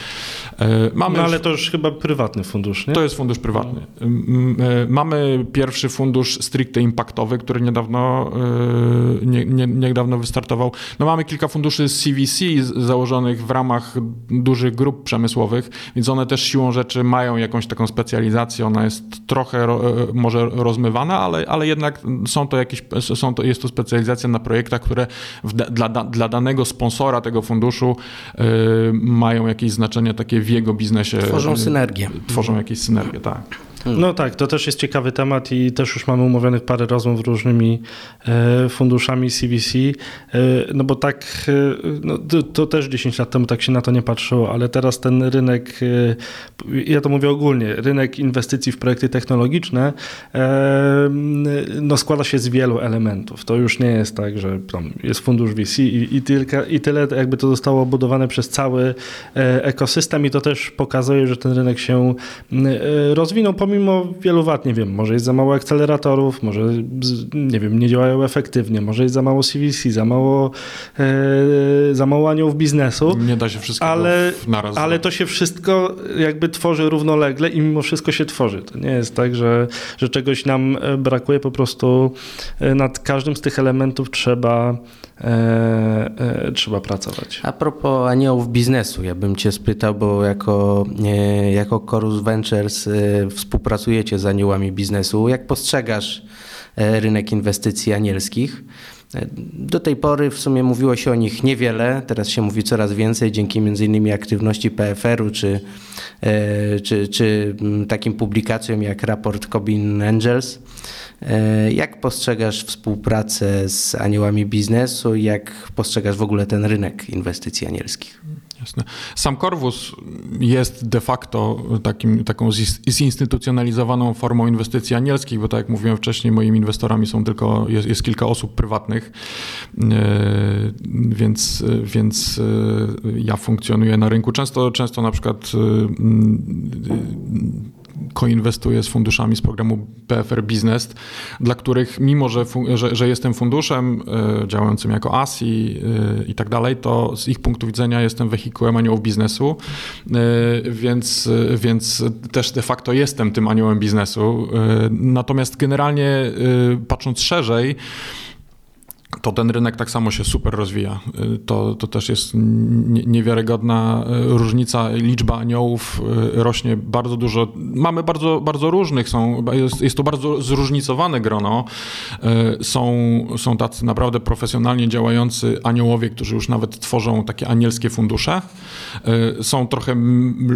E, mamy no ale już, to już chyba prywatny fundusz, nie? To jest fundusz prywatny. E, mamy pierwszy fundusz stricte impaktowy, który niedawno, e, nie, nie, niedawno wystartował. No mamy kilka funduszy z CVC założonych w ramach dużych grup przemysłowych, więc one też siłą rzeczy mają jakąś taką specjalizację. Ona jest trochę może rozmywana, ale, ale jednak są to jakieś, są to, jest to specjalizacja na projektach, które w, dla, dla danego sponsora tego funduszu mają jakieś znaczenie takie w jego biznesie. Tworzą synergię. Tworzą jakieś synergie, tak. No tak, to też jest ciekawy temat i też już mamy umówionych parę rozmów z różnymi e, funduszami CVC, e, no bo tak, e, no to, też 10 lat temu tak się na to nie patrzyło, ale teraz ten rynek, ja to mówię ogólnie, rynek inwestycji w projekty technologiczne no składa się z wielu elementów. To już nie jest tak, że jest fundusz VC i, i, tylko, i tyle jakby to zostało obudowane przez cały ekosystem i to też pokazuje, że ten rynek się rozwinął, pomimo wielu wad, nie wiem, może jest za mało akceleratorów, może, nie wiem, nie działają efektywnie, może jest za mało CVC, za mało, e, za mało aniołów biznesu. Nie da się wszystkiego ale, naraz. Ale to się wszystko jakby tworzy równolegle i mimo wszystko się tworzy. To nie jest tak, że, że czegoś nam e, brakuje, po prostu e, nad każdym z tych elementów trzeba E, e, trzeba pracować. A propos aniołów biznesu, ja bym cię spytał, bo jako, e, jako Chorus Ventures współpracujecie z aniołami biznesu. Jak postrzegasz rynek inwestycji anielskich? Do tej pory w sumie mówiło się o nich niewiele, teraz się mówi coraz więcej dzięki m.in. aktywności PFR-u czy, czy, czy takim publikacjom jak raport Cobin Angels. E, jak postrzegasz współpracę z aniołami biznesu? Jak postrzegasz w ogóle ten rynek inwestycji anielskich? Jasne. Sam Corvus jest de facto takim, taką zinstytucjonalizowaną formą inwestycji anielskich, bo tak jak mówiłem wcześniej, moimi inwestorami są tylko, jest, jest kilka osób prywatnych, e, więc, więc e, ja funkcjonuję na rynku. Często, często na przykład koinwestuję z funduszami z programu PFR Business, dla których mimo, że, że, że jestem funduszem y, działającym jako ASI y, i tak dalej, to z ich punktu widzenia jestem wehikułem aniołów biznesu, y, więc, więc też de facto jestem tym aniołem biznesu. Natomiast generalnie patrząc szerzej, to ten rynek tak samo się super rozwija. Y, to, to też jest niewiarygodna y, różnica. Liczba aniołów y, rośnie bardzo dużo. Mamy bardzo, bardzo różnych, są, jest, jest to bardzo zróżnicowane grono. Są, są tacy naprawdę profesjonalnie działający aniołowie, którzy już nawet tworzą takie anielskie fundusze. Są trochę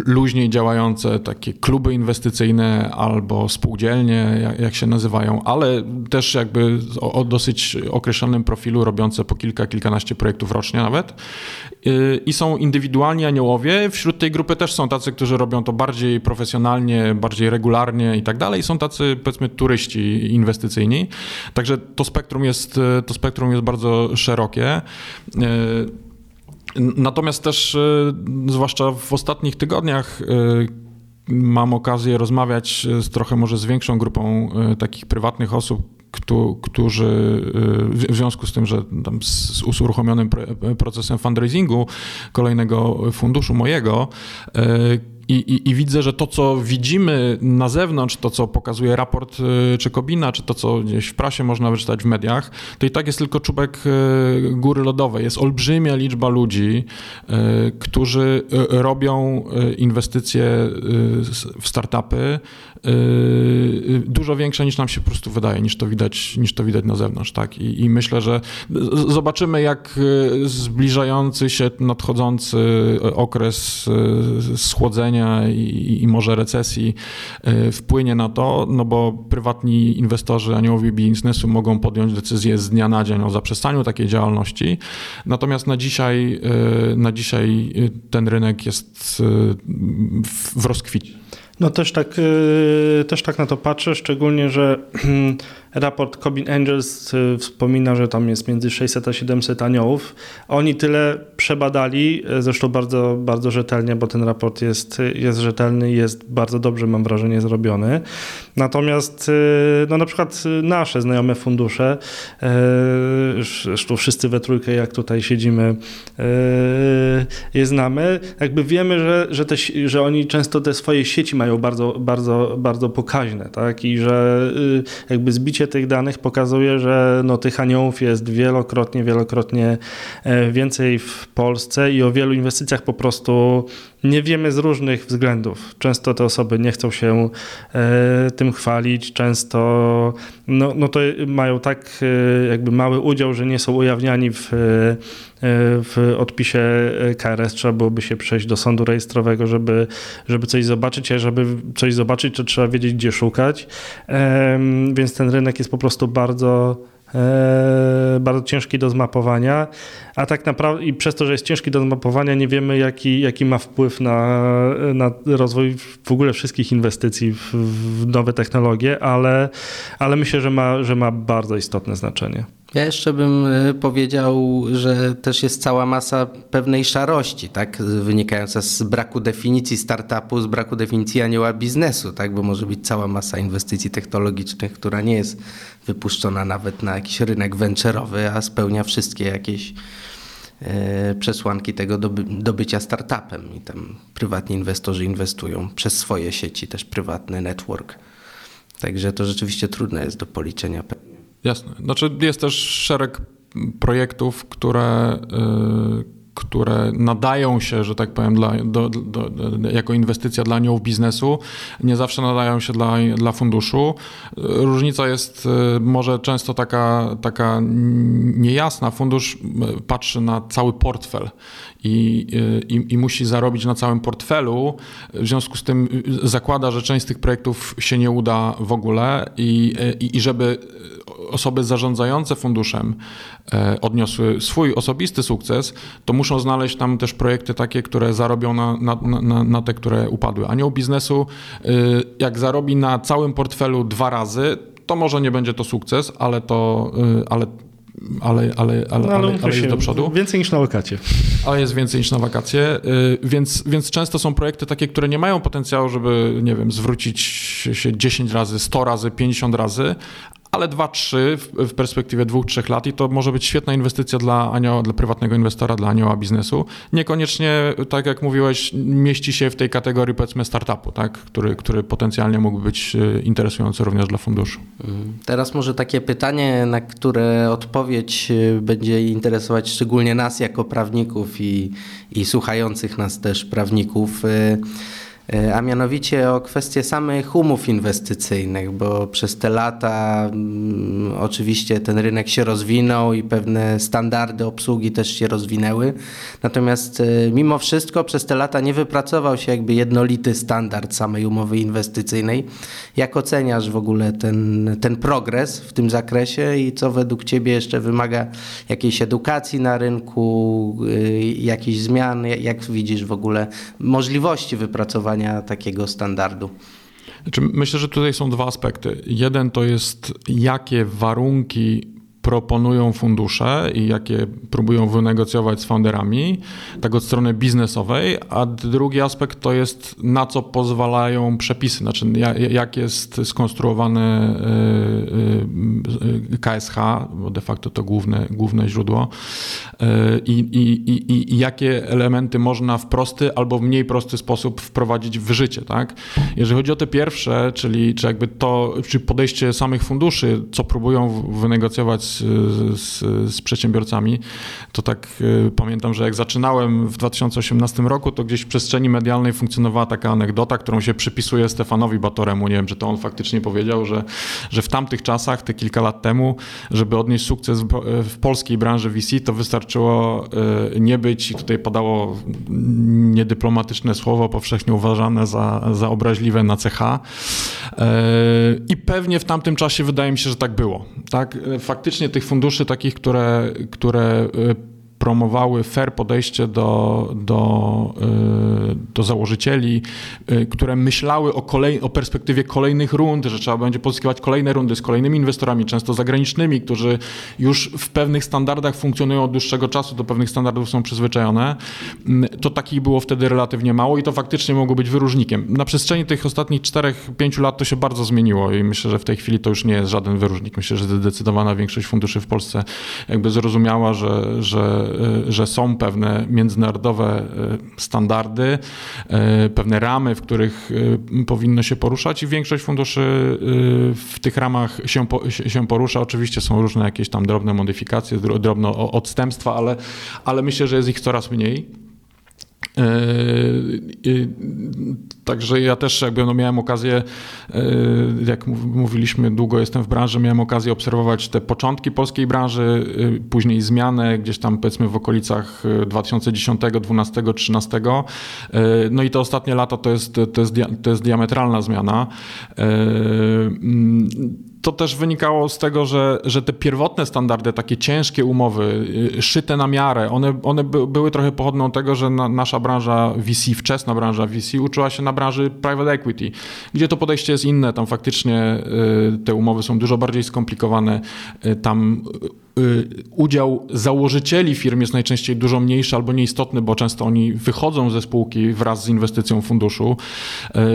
luźniej działające takie kluby inwestycyjne albo spółdzielnie, jak, jak się nazywają, ale też jakby o, o dosyć określonym profilu, robiące po kilka, kilkanaście projektów rocznie nawet. Y, I są indywidualni aniołowie. Wśród tej grupy też są tacy, którzy robią to bardziej profesjonalnie, bardziej regularnie i tak dalej. Są tacy, powiedzmy, turyści inwestycyjni. Także to spektrum jest, to spektrum jest bardzo szerokie. Y, natomiast też, y, zwłaszcza w ostatnich tygodniach, mam okazję rozmawiać z trochę może z większą grupą takich prywatnych osób, którzy y, w związku z tym, że z uruchomionym procesem fundraisingu kolejnego funduszu mojego, y, i, i, I, widzę, że to, co widzimy na zewnątrz, to, co pokazuje raport y, czy Kobina, czy to, co gdzieś w prasie można wyczytać w mediach, to i tak jest tylko czubek góry lodowej. Jest olbrzymia liczba ludzi, którzy robią inwestycje w startupy, dużo większe niż nam się po prostu wydaje, niż to widać, niż to widać na zewnątrz. Tak? I, I myślę, że zobaczymy, jak zbliżający się, nadchodzący okres schłodzenia, i, i może recesji wpłynie na to, no bo prywatni inwestorzy aniołowi biznesu mogą podjąć decyzję z dnia na dzień o zaprzestaniu takiej działalności. Natomiast na dzisiaj, na dzisiaj ten rynek jest w rozkwicie. No też tak, też tak na to patrzę, szczególnie, że raport Cobin Angels y, wspomina, że tam jest między 600 a 700 aniołów. Oni tyle przebadali, y, zresztą bardzo, bardzo rzetelnie, bo ten raport jest, jest rzetelny i jest bardzo dobrze, mam wrażenie, zrobiony. Natomiast y, no na przykład nasze znajome fundusze, zresztą wszyscy we trójkę, jak tutaj siedzimy, je znamy, jakby wiemy, że, że, te, że oni często te swoje sieci mają bardzo, bardzo, bardzo pokaźne, tak? I że jakby zbicie tych danych pokazuje, że no, tych aniołów jest wielokrotnie, wielokrotnie e, więcej w Polsce i o wielu inwestycjach po prostu nie wiemy z różnych względów. Często te osoby nie chcą się e, tym chwalić, często no, no to mają tak e, jakby mały udział, że nie są ujawniani w, w odpisie KRS. Trzeba byłoby się przejść do sądu rejestrowego, żeby, żeby coś zobaczyć, a żeby coś zobaczyć, to trzeba wiedzieć, gdzie szukać. Więc ten rynek jest po prostu bardzo e, bardzo ciężki do zmapowania, a tak naprawdę i przez to, że jest ciężki do zmapowania, nie wiemy jaki, jaki ma wpływ na, na rozwój w ogóle wszystkich inwestycji w, w nowe technologie, ale, ale myślę, że ma, że ma bardzo istotne znaczenie. Ja jeszcze bym e, powiedział, że też jest cała masa pewnej szarości, tak, wynikająca z braku definicji startupu, z braku definicji anioła biznesu, tak, bo może być cała masa inwestycji technologicznych, która nie jest wypuszczona nawet na jakiś rynek venture'owy, a spełnia wszystkie jakieś e, przesłanki tego do, do bycia startupem i tam prywatni inwestorzy inwestują przez swoje sieci, też prywatny network. Także to rzeczywiście trudne jest do policzenia Jasne. Znaczy jest też szereg projektów, które, y, które nadają się, że tak powiem, dla, do, do, do, jako inwestycja dla aniołów biznesu, nie zawsze nadają się dla, dla funduszu. Różnica jest y, może często taka, taka niejasna. Fundusz y, patrzy na cały portfel i, i, i, musi zarobić na całym portfelu. W związku z tym zakłada, że część z tych projektów się nie uda w ogóle i, i, i żeby osoby zarządzające funduszem e, odniosły swój osobisty sukces, to muszą znaleźć tam też projekty takie, które zarobią na, na, na, na te, które upadły. Anioł biznesu, e, jak zarobi na całym portfelu dwa razy, to może nie będzie to sukces, ale to, e, ale ale, ale, ale, no, ale, ale jest do przodu. Więcej niż na wakacje. Ale jest więcej niż na wakacje, więc, więc często są projekty takie, które nie mają potencjału, żeby, nie wiem, zwrócić się 10 razy, 100 razy, 50 razy, ale 2-3 w, perspektywie 2-3 lat i to może być świetna inwestycja dla, anioła, dla prywatnego inwestora, dla anioła biznesu. Niekoniecznie, tak jak mówiłeś, mieści się w tej kategorii powiedzmy startupu, tak? który, który potencjalnie mógłby być e, interesujący również dla funduszu. Mhm. Teraz może takie pytanie, na które odpowiedź e, będzie interesować szczególnie nas jako prawników i, i słuchających nas też prawników. E, a mianowicie o kwestię samych umów inwestycyjnych, bo przez te lata mm, oczywiście ten rynek się rozwinął i pewne standardy obsługi też się rozwinęły. Natomiast e, mimo wszystko przez te lata nie wypracował się jakby jednolity standard samej umowy inwestycyjnej. Jak oceniasz w ogóle ten, ten progres w tym zakresie i co według Ciebie jeszcze wymaga jakiejś edukacji na rynku, e, jakichś zmian? Jak widzisz w ogóle możliwości wypracowania takiego standardu? Znaczy, myślę, że tutaj są dwa aspekty. Jeden to jest, jakie warunki proponują fundusze i jakie próbują wynegocjować z founderami, tak od strony biznesowej, a drugi aspekt to jest na co pozwalają przepisy, znaczy jak jest skonstruowane y, y, KSH, bo de facto to główne, główne źródło y, i, i, i, i jakie elementy można w prosty albo w mniej prosty sposób wprowadzić w życie, tak? Jeżeli chodzi o te pierwsze, czyli czy jakby to, czy podejście samych funduszy, co próbują wynegocjować z, z, przedsiębiorcami, to tak pamiętam, że jak zaczynałem w 2018 roku, to gdzieś w przestrzeni medialnej funkcjonowała taka anegdota, którą się przypisuje Stefanowi Batoremu. Nie wiem, czy to on faktycznie powiedział, że, że w tamtych czasach, te kilka lat temu, żeby odnieść sukces w, w polskiej branży VC, to wystarczyło nie być, i tutaj padało niedyplomatyczne słowo, powszechnie uważane za, za obraźliwe na CH. I pewnie w tamtym czasie wydaje mi się, że tak było. Tak? Faktycznie tych funduszy takich, które, które promowały fair podejście do, do, y, do założycieli, y, które myślały o, kolej, o perspektywie kolejnych rund, że trzeba będzie pozyskiwać kolejne rundy z kolejnymi inwestorami, często zagranicznymi, którzy już w pewnych standardach funkcjonują od dłuższego czasu, do pewnych standardów są przyzwyczajone. Mm, to takich było wtedy relatywnie mało i to faktycznie mogło być wyróżnikiem. Na przestrzeni tych ostatnich 4-5 lat to się bardzo zmieniło i myślę, że w tej chwili to już nie jest żaden wyróżnik. Myślę, że zdecydowana większość funduszy w Polsce jakby zrozumiała, że, że że są pewne międzynarodowe y, standardy, y, pewne ramy, w których powinno się poruszać i większość funduszy w tych ramach się, się porusza. Oczywiście są różne jakieś tam drobne modyfikacje, drobne odstępstwa, ale, ale myślę, że jest ich coraz mniej. Także ja też jakby no miałem okazję, jak mówiliśmy, długo jestem w branży, miałem okazję obserwować te początki polskiej branży, później zmianę gdzieś tam powiedzmy w okolicach 2010, 12, 13. No i te ostatnie lata to jest, to jest, to jest diametralna zmiana to też wynikało z tego, że, że te pierwotne standardy, takie ciężkie umowy, y, szyte na miarę, one, one by, były trochę pochodną tego, że na, nasza branża VC, wczesna branża VC, uczyła się na branży private equity, gdzie to podejście jest inne. Tam faktycznie y, te umowy są dużo bardziej skomplikowane. Y, tam udział założycieli firm jest najczęściej dużo mniejszy albo nieistotny, bo często oni wychodzą ze spółki wraz z inwestycją funduszu,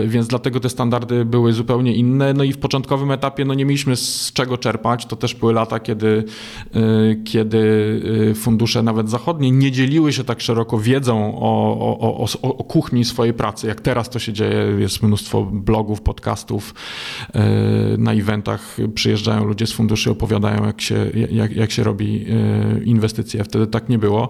y, więc dlatego te standardy były zupełnie inne. No i w początkowym etapie no nie mieliśmy z czego czerpać. To też były lata, kiedy, y, kiedy fundusze nawet zachodnie nie dzieliły się tak szeroko wiedzą o, o, o, o kuchni swojej pracy, jak teraz to się dzieje. Jest mnóstwo blogów, podcastów. Na eventach przyjeżdżają ludzie z funduszy, opowiadają, jak się, jak, jak się robi e, inwestycje. Wtedy tak nie było.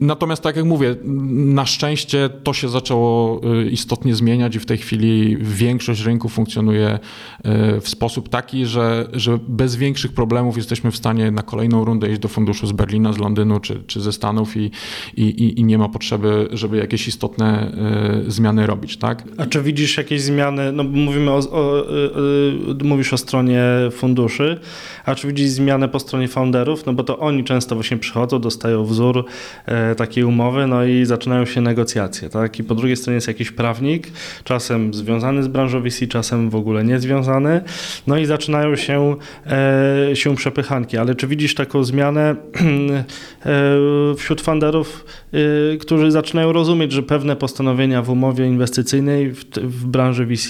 Natomiast tak jak mówię, na szczęście to się zaczęło e, istotnie zmieniać i w tej chwili większość rynku funkcjonuje e, w sposób taki, że, że bez większych problemów jesteśmy w stanie na kolejną rundę iść do funduszu z Berlina, z Londynu czy, czy ze Stanów i, i, i nie ma potrzeby, żeby jakieś istotne zmiany robić. Tak? A czy widzisz jakieś zmiany? No mówimy o, o, o mówisz o stronie funduszy, a czy widzisz zmianę po stronie founderów? No bo to oni często właśnie przychodzą, dostają wzór e, takiej umowy, no i zaczynają się negocjacje, tak? I po drugiej stronie jest jakiś prawnik, czasem związany z branżą VC, czasem w ogóle niezwiązany, no i zaczynają się, e, się przepychanki. Ale czy widzisz taką zmianę e, wśród funderów, którzy zaczynają rozumieć, że pewne postanowienia w umowie inwestycyjnej w, w branży VC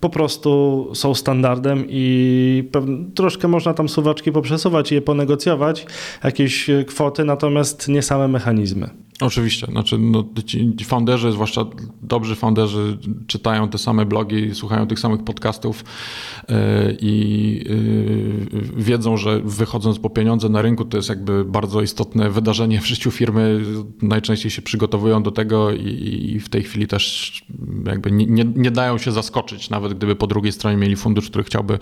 po prostu są standardem i troszkę można tam suwaczki poprzesuwać i je ponegocjować, negocjować jakieś e, kwoty, natomiast nie same mechanizmy. Oczywiście, znaczy no, ci founderzy, zwłaszcza dobrzy founderzy czytają te same blogi, słuchają tych samych podcastów yy, i yy, wiedzą, że wychodząc po pieniądze na rynku to jest jakby bardzo istotne wydarzenie w życiu firmy. Najczęściej się przygotowują do tego i, w tej chwili też jakby nie, nie, dają się zaskoczyć, nawet gdyby po drugiej stronie mieli fundusz, który chciałby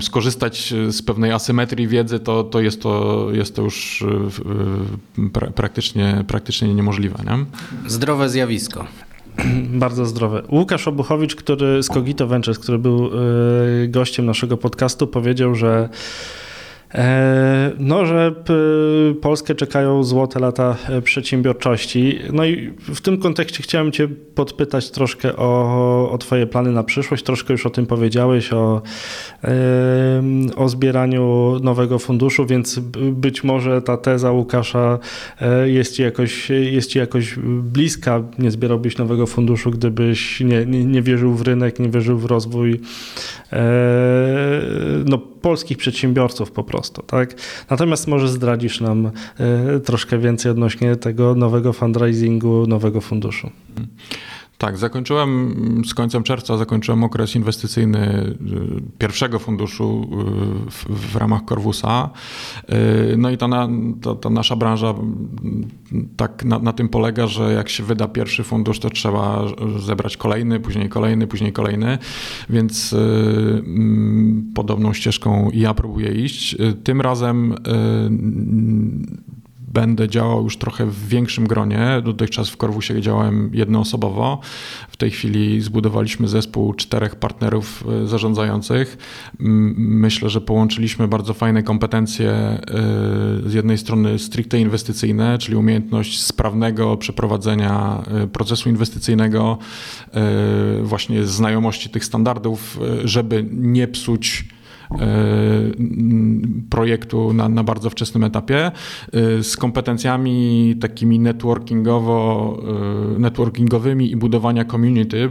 skorzystać z pewnej asymetrii wiedzy, to, to, jest, to jest to już yy, praktycznie, praktycznie praktycznie niemożliwe. Nie? Zdrowe zjawisko. Bardzo zdrowe. Łukasz Obuchowicz, który z Cogito Ventures, który był y, gościem naszego podcastu, powiedział, że E, no, że Polskę czekają złote lata e, przedsiębiorczości. No i w tym kontekście chciałem Cię podpytać troszkę o, o Twoje plany na przyszłość. Troszkę już o tym powiedziałeś, o, o zbieraniu nowego funduszu, więc być może ta teza Łukasza e, jest Ci jakoś, jest ci jakoś bliska. Nie zbierałbyś nowego funduszu, gdybyś nie, nie, nie wierzył w rynek, nie wierzył w rozwój no, polskich przedsiębiorców po prostu. Tak? Natomiast może zdradzisz nam e, troszkę więcej odnośnie tego nowego fundraisingu, nowego funduszu. Tak, zakończyłem z końcem czerwca zakończyłem okres inwestycyjny y, pierwszego funduszu y, w, w ramach Corvusa. Y, no i ta, ta, ta nasza branża tak na, na, tym polega, że jak się wyda pierwszy fundusz, to trzeba zebrać kolejny, później kolejny, później kolejny, więc podobną ścieżką ja próbuję iść. Tym razem będę działał już trochę w większym gronie. Dotychczas w Korwusie działałem jednoosobowo. W tej chwili zbudowaliśmy zespół czterech partnerów e, zarządzających. Myślę, że połączyliśmy bardzo fajne kompetencje e, z jednej strony stricte inwestycyjne, czyli umiejętność sprawnego przeprowadzenia e, procesu inwestycyjnego, właśnie znajomości tych standardów, żeby nie psuć projektu na, na bardzo wczesnym etapie e, z kompetencjami takimi networkingowo, e, networkingowymi i budowania community.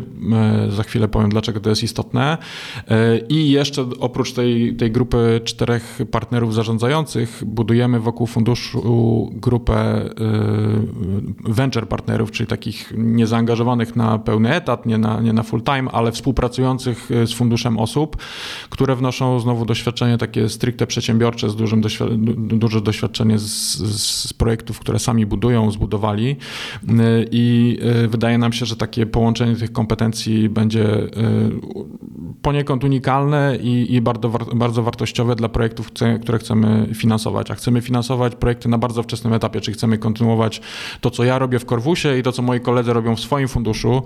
Za chwilę powiem, dlaczego to jest istotne. I jeszcze oprócz tej, tej grupy czterech partnerów zarządzających budujemy wokół funduszu grupę venture partnerów, czyli takich niezaangażowanych na pełny etat, nie na, nie na full time, ale współpracujących z funduszem osób, które wnoszą znowu doświadczenie takie stricte przedsiębiorcze, z dużym duże doświadczenie z, z projektów, które sami budują, zbudowali i e, wydaje nam się, że takie połączenie tych kompetencji będzie e, poniekąd unikalne i, i bardzo, bardzo wartościowe dla projektów, które chcemy finansować. A chcemy finansować projekty na bardzo wczesnym etapie, czy chcemy kontynuować to, co ja robię w Korwusie i to, co moi koledzy robią w swoim funduszu,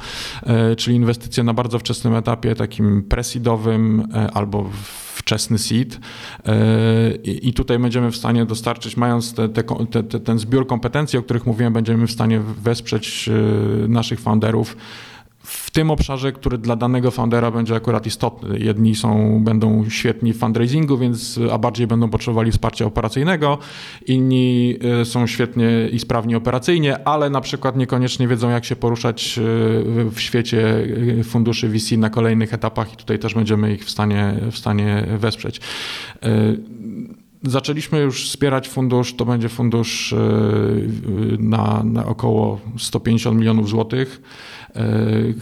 czyli inwestycje na bardzo wczesnym etapie, takim presidowym albo w wczesny seed e, i tutaj będziemy w stanie dostarczyć, mając te, te, te, ten zbiór kompetencji, o których mówiłem, będziemy w stanie wesprzeć e, naszych founderów w tym obszarze, który dla danego foundera będzie akurat istotny. Jedni są, będą świetni w fundraisingu, więc, a bardziej będą potrzebowali wsparcia operacyjnego, inni e, są świetnie i sprawni operacyjnie, ale na przykład niekoniecznie wiedzą, jak się poruszać e, w świecie e, funduszy VC na kolejnych etapach i tutaj też będziemy ich w stanie, w stanie wesprzeć. Zaczęliśmy już wspierać fundusz, to będzie fundusz na, na około 150 milionów złotych. E,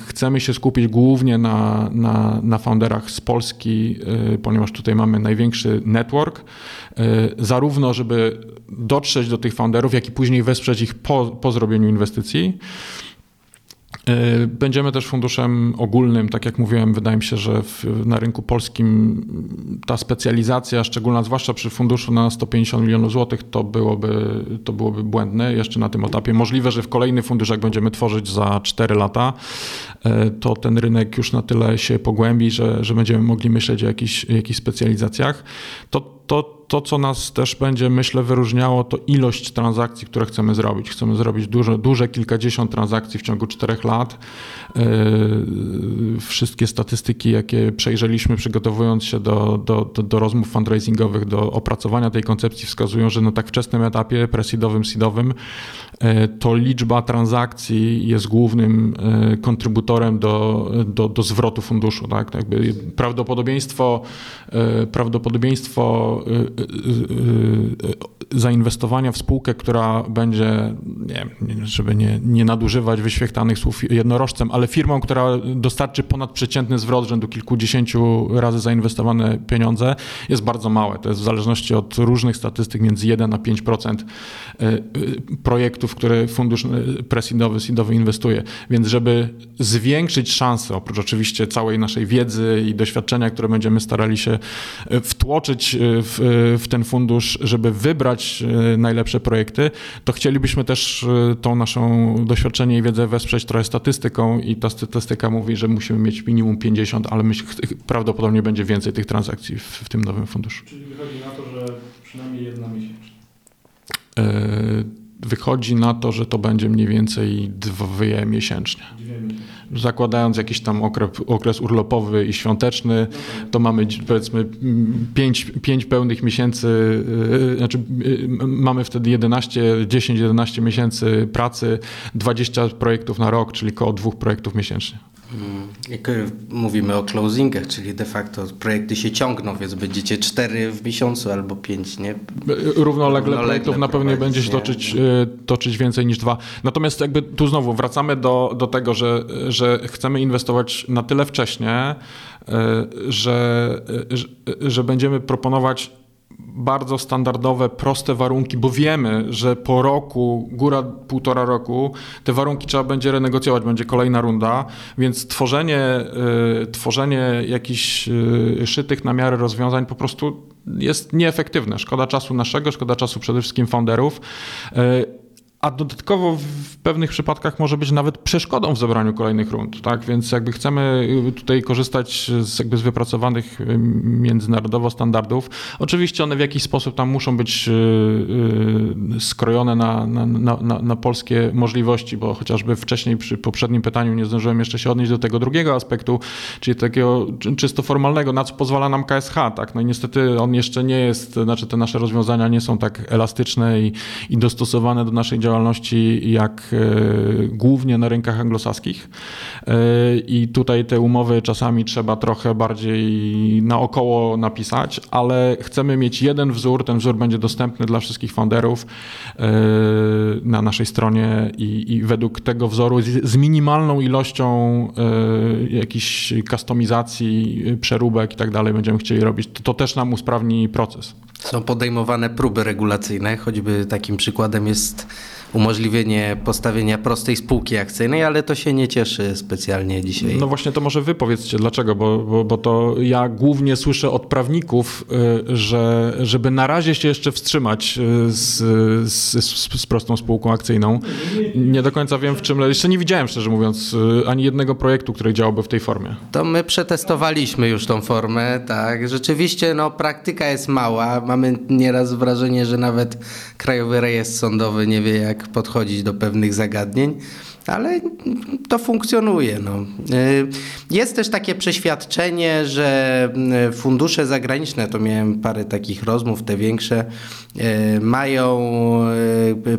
chcemy się skupić głównie na, na, na founderach z Polski, e, ponieważ tutaj mamy największy network, e, zarówno żeby dotrzeć do tych founderów, jak i później wesprzeć ich po, po zrobieniu inwestycji. E, będziemy też funduszem ogólnym, tak jak mówiłem, wydaje mi się, że w, na rynku polskim ta specjalizacja, szczególna zwłaszcza przy funduszu na 150 milionów złotych, to byłoby, to byłoby błędne jeszcze na tym etapie. Możliwe, że w kolejny fundusz, jak będziemy tworzyć za 4 lata, e, to ten rynek już na tyle się pogłębi, że, że będziemy mogli myśleć o jakichś, jakichś specjalizacjach. To to, to, co nas też będzie, myślę, wyróżniało, to ilość transakcji, które chcemy zrobić. Chcemy zrobić duże, duże kilkadziesiąt transakcji w ciągu czterech lat. Yy, wszystkie statystyki, jakie przejrzeliśmy, przygotowując się do, do, do, do rozmów fundraisingowych, do opracowania tej koncepcji, wskazują, że na tak wczesnym etapie, presidowym, seedowym, yy, to liczba transakcji jest głównym yy, kontrybutorem do, do, do zwrotu funduszu. Tak? Jakby prawdopodobieństwo, prawdopodobieństwo zainwestowania w spółkę, która będzie, nie, żeby nie, nie nadużywać wyświechtanych słów jednorożcem, ale firmą, która dostarczy ponadprzeciętny zwrot rzędu kilkudziesięciu razy zainwestowane pieniądze, jest bardzo małe. To jest w zależności od różnych statystyk między 1 a 5% projektów, które fundusz presindowy, seedowy inwestuje. Więc żeby zwiększyć szanse, oprócz oczywiście całej naszej wiedzy i doświadczenia, które będziemy starali się wtłoczyć w, w ten fundusz, żeby wybrać e, najlepsze projekty, to chcielibyśmy też e, tą naszą doświadczenie i wiedzę wesprzeć trochę statystyką i ta statystyka mówi, że musimy mieć minimum 50, ale myśl, prawdopodobnie będzie więcej tych transakcji w, w tym nowym funduszu. Czyli wychodzi na to, że przynajmniej jedna miesięcznie. Wychodzi na to, że to będzie mniej więcej dwie miesięcznie. Zakładając jakiś tam okres, okres urlopowy i świąteczny, to mamy powiedzmy pięć, pięć pełnych miesięcy, y, znaczy y, mamy wtedy 11, 10-11 miesięcy pracy, 20 projektów na rok, czyli około dwóch projektów miesięcznie. Hmm. Mówimy o closingach, czyli de facto projekty się ciągną, więc będziecie cztery w miesiącu albo pięć, nie? Równolegle, Równolegle projektów na pewno nie będzie się toczyć, e, toczyć więcej niż dwa. Natomiast jakby tu znowu wracamy do, do tego, że, że chcemy inwestować na tyle wcześnie, że, że, że będziemy proponować bardzo standardowe, proste warunki, bo wiemy, że po roku, góra półtora roku, te warunki trzeba będzie renegocjować, będzie kolejna runda, więc tworzenie, y, tworzenie jakichś y, szytych na miarę rozwiązań po prostu jest nieefektywne. Szkoda czasu naszego, szkoda czasu przede wszystkim founderów. Y, a dodatkowo w pewnych przypadkach może być nawet przeszkodą w zebraniu kolejnych rund, tak? Więc jakby chcemy tutaj korzystać z, jakby z wypracowanych międzynarodowo standardów. Oczywiście one w jakiś sposób tam muszą być y, y, skrojone na, na, na, na polskie możliwości, bo chociażby wcześniej przy poprzednim pytaniu nie zdążyłem jeszcze się odnieść do tego drugiego aspektu, czyli takiego czysto formalnego, na co pozwala nam KSH, tak? No i niestety on jeszcze nie jest, znaczy te nasze rozwiązania nie są tak elastyczne i, i dostosowane do naszej działalności działalności jak e, głównie na rynkach anglosaskich e, i tutaj te umowy czasami trzeba trochę bardziej naokoło napisać, ale chcemy mieć jeden wzór, ten wzór będzie dostępny dla wszystkich founderów e, na naszej stronie i, i według tego wzoru z, z minimalną ilością jakichś kustomizacji, przeróbek i tak dalej będziemy chcieli robić. To, to też nam usprawni proces. Są podejmowane próby regulacyjne, choćby takim przykładem jest umożliwienie postawienia prostej spółki akcyjnej, ale to się nie cieszy specjalnie dzisiaj. No właśnie to może wy powiedzcie dlaczego, bo, bo, bo to ja głównie słyszę od prawników, y, że żeby na razie się jeszcze wstrzymać y, z, z, z prostą spółką akcyjną. Nie do końca wiem w czym, jeszcze nie widziałem szczerze mówiąc y, ani jednego projektu, który działałby w tej formie. To my przetestowaliśmy już tą formę, tak. Rzeczywiście no, praktyka jest mała. Mamy nieraz wrażenie, że nawet Krajowy Rejestr Sądowy nie wie jak podchodzić do pewnych zagadnień, ale to funkcjonuje. No. Y, jest też takie przeświadczenie, że y, fundusze zagraniczne, to miałem parę takich rozmów, te większe, y, mają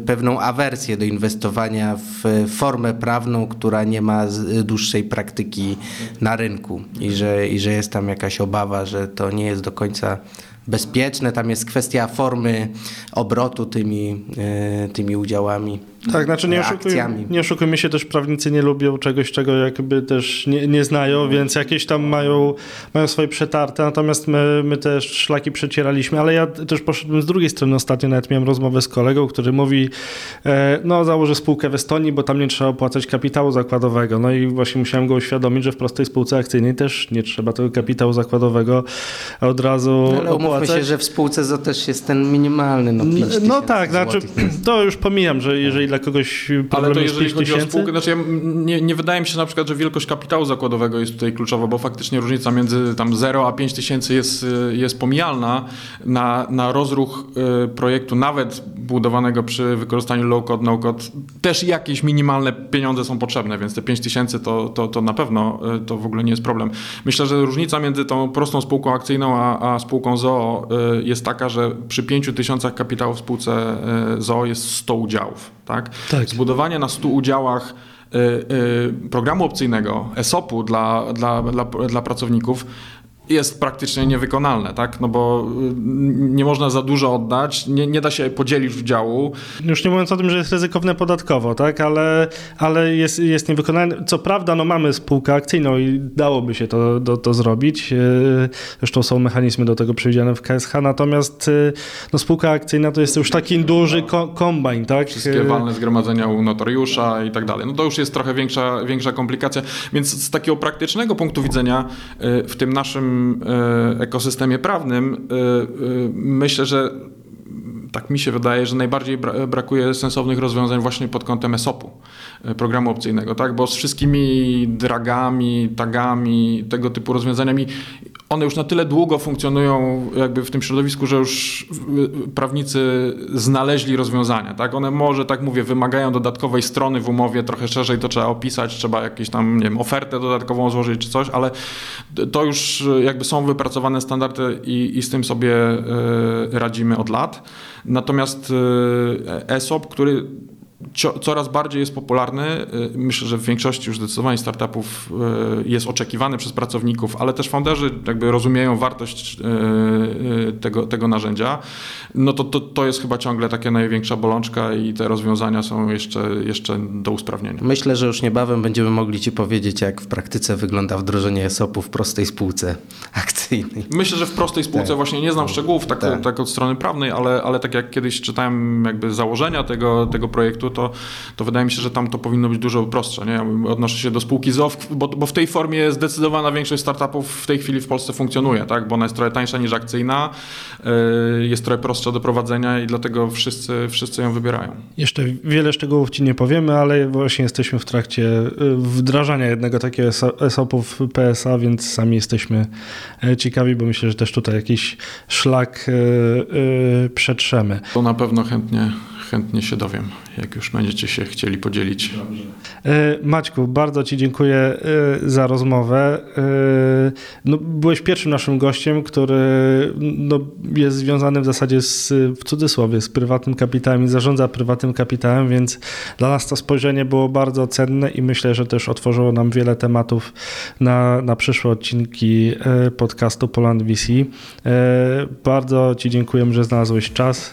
pewną awersję do inwestowania w formę prawną, która nie ma dłuższej praktyki na rynku i że, i że jest tam jakaś obawa, że to nie jest do końca bezpieczne. Tam jest kwestia formy obrotu tymi, e, tymi udziałami. Tak, znaczy nie, oszukujmy, nie oszukujmy się, też prawnicy nie lubią czegoś, czego jakby też nie, nie znają, więc jakieś tam mają, mają swoje przetarte, natomiast my, my też szlaki przecieraliśmy, ale ja też poszedłem z drugiej strony ostatnio, nawet miałem rozmowę z kolegą, który mówi, e, no założę spółkę w Estonii, bo tam nie trzeba opłacać kapitału zakładowego, no i właśnie musiałem go uświadomić, że w prostej spółce akcyjnej też nie trzeba tego kapitału zakładowego od razu ale opłacać. Ale się, że w spółce to też jest ten minimalny, no No tak, znaczy to już pomijam, że jeżeli dla kogoś Ale to jeżeli chodzi tysięcy? o spółkę, znaczy ja, nie, nie wydaje mi się na przykład, że wielkość kapitału zakładowego jest tutaj kluczowa, bo faktycznie różnica między tam 0 a 5 tysięcy jest, jest pomijalna na, na rozruch y, projektu, nawet budowanego przy wykorzystaniu low-code, no-code, też jakieś minimalne pieniądze są potrzebne, więc te 5 tysięcy to, to, to na pewno y, to w ogóle nie jest problem. Myślę, że różnica między tą prostą spółką akcyjną a, a spółką ZOO y, jest taka, że przy 5 tysiącach kapitału w spółce ZOO jest 100 udziałów. Tak? tak. Zbudowanie na 100 udziałach y, y, programu opcyjnego, ESOP-u dla, dla, dla, dla pracowników jest praktycznie niewykonalne, tak? No bo y, nie można za dużo oddać, nie, nie da się podzielić udziału. Już nie mówiąc o tym, że jest ryzykowne podatkowo, tak? Ale, ale jest, jest niewykonalne. Co prawda, no mamy spółkę akcyjną i dałoby się to, to, to zrobić. Y, zresztą są mechanizmy do tego przewidziane w KSH, natomiast y, no, spółka akcyjna to jest już taki duży ko kombajn, tak? Wszystkie walne zgromadzenia u notariusza i tak dalej. No to już jest trochę większa, większa komplikacja. Więc z takiego praktycznego punktu widzenia w tym naszym E, ekosystemie prawnym, e, e, myślę, że tak mi się wydaje, że najbardziej brakuje sensownych rozwiązań właśnie pod kątem ESOP-u, programu opcyjnego, tak? Bo z wszystkimi dragami, tagami, tego typu rozwiązaniami one już na tyle długo funkcjonują jakby w tym środowisku, że już prawnicy znaleźli rozwiązania. Tak? One może, tak mówię, wymagają dodatkowej strony w umowie, trochę szerzej to trzeba opisać, trzeba jakąś tam, nie wiem, ofertę dodatkową złożyć czy coś, ale to już jakby są wypracowane standardy i, i z tym sobie e, radzimy od lat. Natomiast e, ESOP, który coraz bardziej jest popularny. Myślę, że w większości już zdecydowanie startupów jest oczekiwany przez pracowników, ale też founderzy jakby rozumieją wartość tego, tego narzędzia. No to, to, to jest chyba ciągle taka największa bolączka i te rozwiązania są jeszcze, jeszcze do usprawnienia. Myślę, że już niebawem będziemy mogli Ci powiedzieć, jak w praktyce wygląda wdrożenie ESOP-u w prostej spółce akcyjnej. Myślę, że w prostej spółce tak. właśnie nie znam szczegółów tak, tak. tak od strony prawnej, ale, ale tak jak kiedyś czytałem jakby założenia tego, tego projektu, to, to wydaje mi się, że tam to powinno być dużo prostsze. Nie? Odnoszę się do spółki ZOW, bo, bo w tej formie zdecydowana większość startupów w tej chwili w Polsce funkcjonuje, tak? bo ona jest trochę tańsza niż akcyjna, y, jest trochę prostsza do prowadzenia i dlatego wszyscy, wszyscy ją wybierają. Jeszcze wiele szczegółów Ci nie powiemy, ale właśnie jesteśmy w trakcie y, wdrażania jednego takiego ESOP-u w PSA, więc sami jesteśmy e, ciekawi, bo myślę, że też tutaj jakiś szlak przetrzemy. To na pewno chętnie, chętnie się dowiem, jak już będziecie się chcieli podzielić. Dobrze. Maćku, bardzo Ci dziękuję za rozmowę. No, byłeś pierwszym naszym gościem, który no, jest związany w zasadzie z, w cudzysłowie, z prywatnym kapitałem i zarządza prywatnym kapitałem, więc dla nas to spojrzenie było bardzo cenne i myślę, że też otworzyło nam wiele tematów na, na przyszłe odcinki podcastu Poland VC. Bardzo Ci dziękuję, że znalazłeś czas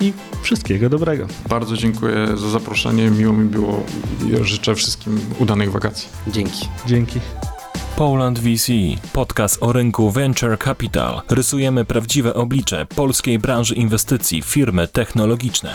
i wszystkiego dobrego. Bardzo dziękuję za zaproszenie, miło mi było i życzę wszystkim udanych wakacji. Dzięki. Dzięki. Poland VC, podcast o rynku Venture Capital. Rysujemy prawdziwe oblicze polskiej branży inwestycji, firmy technologiczne.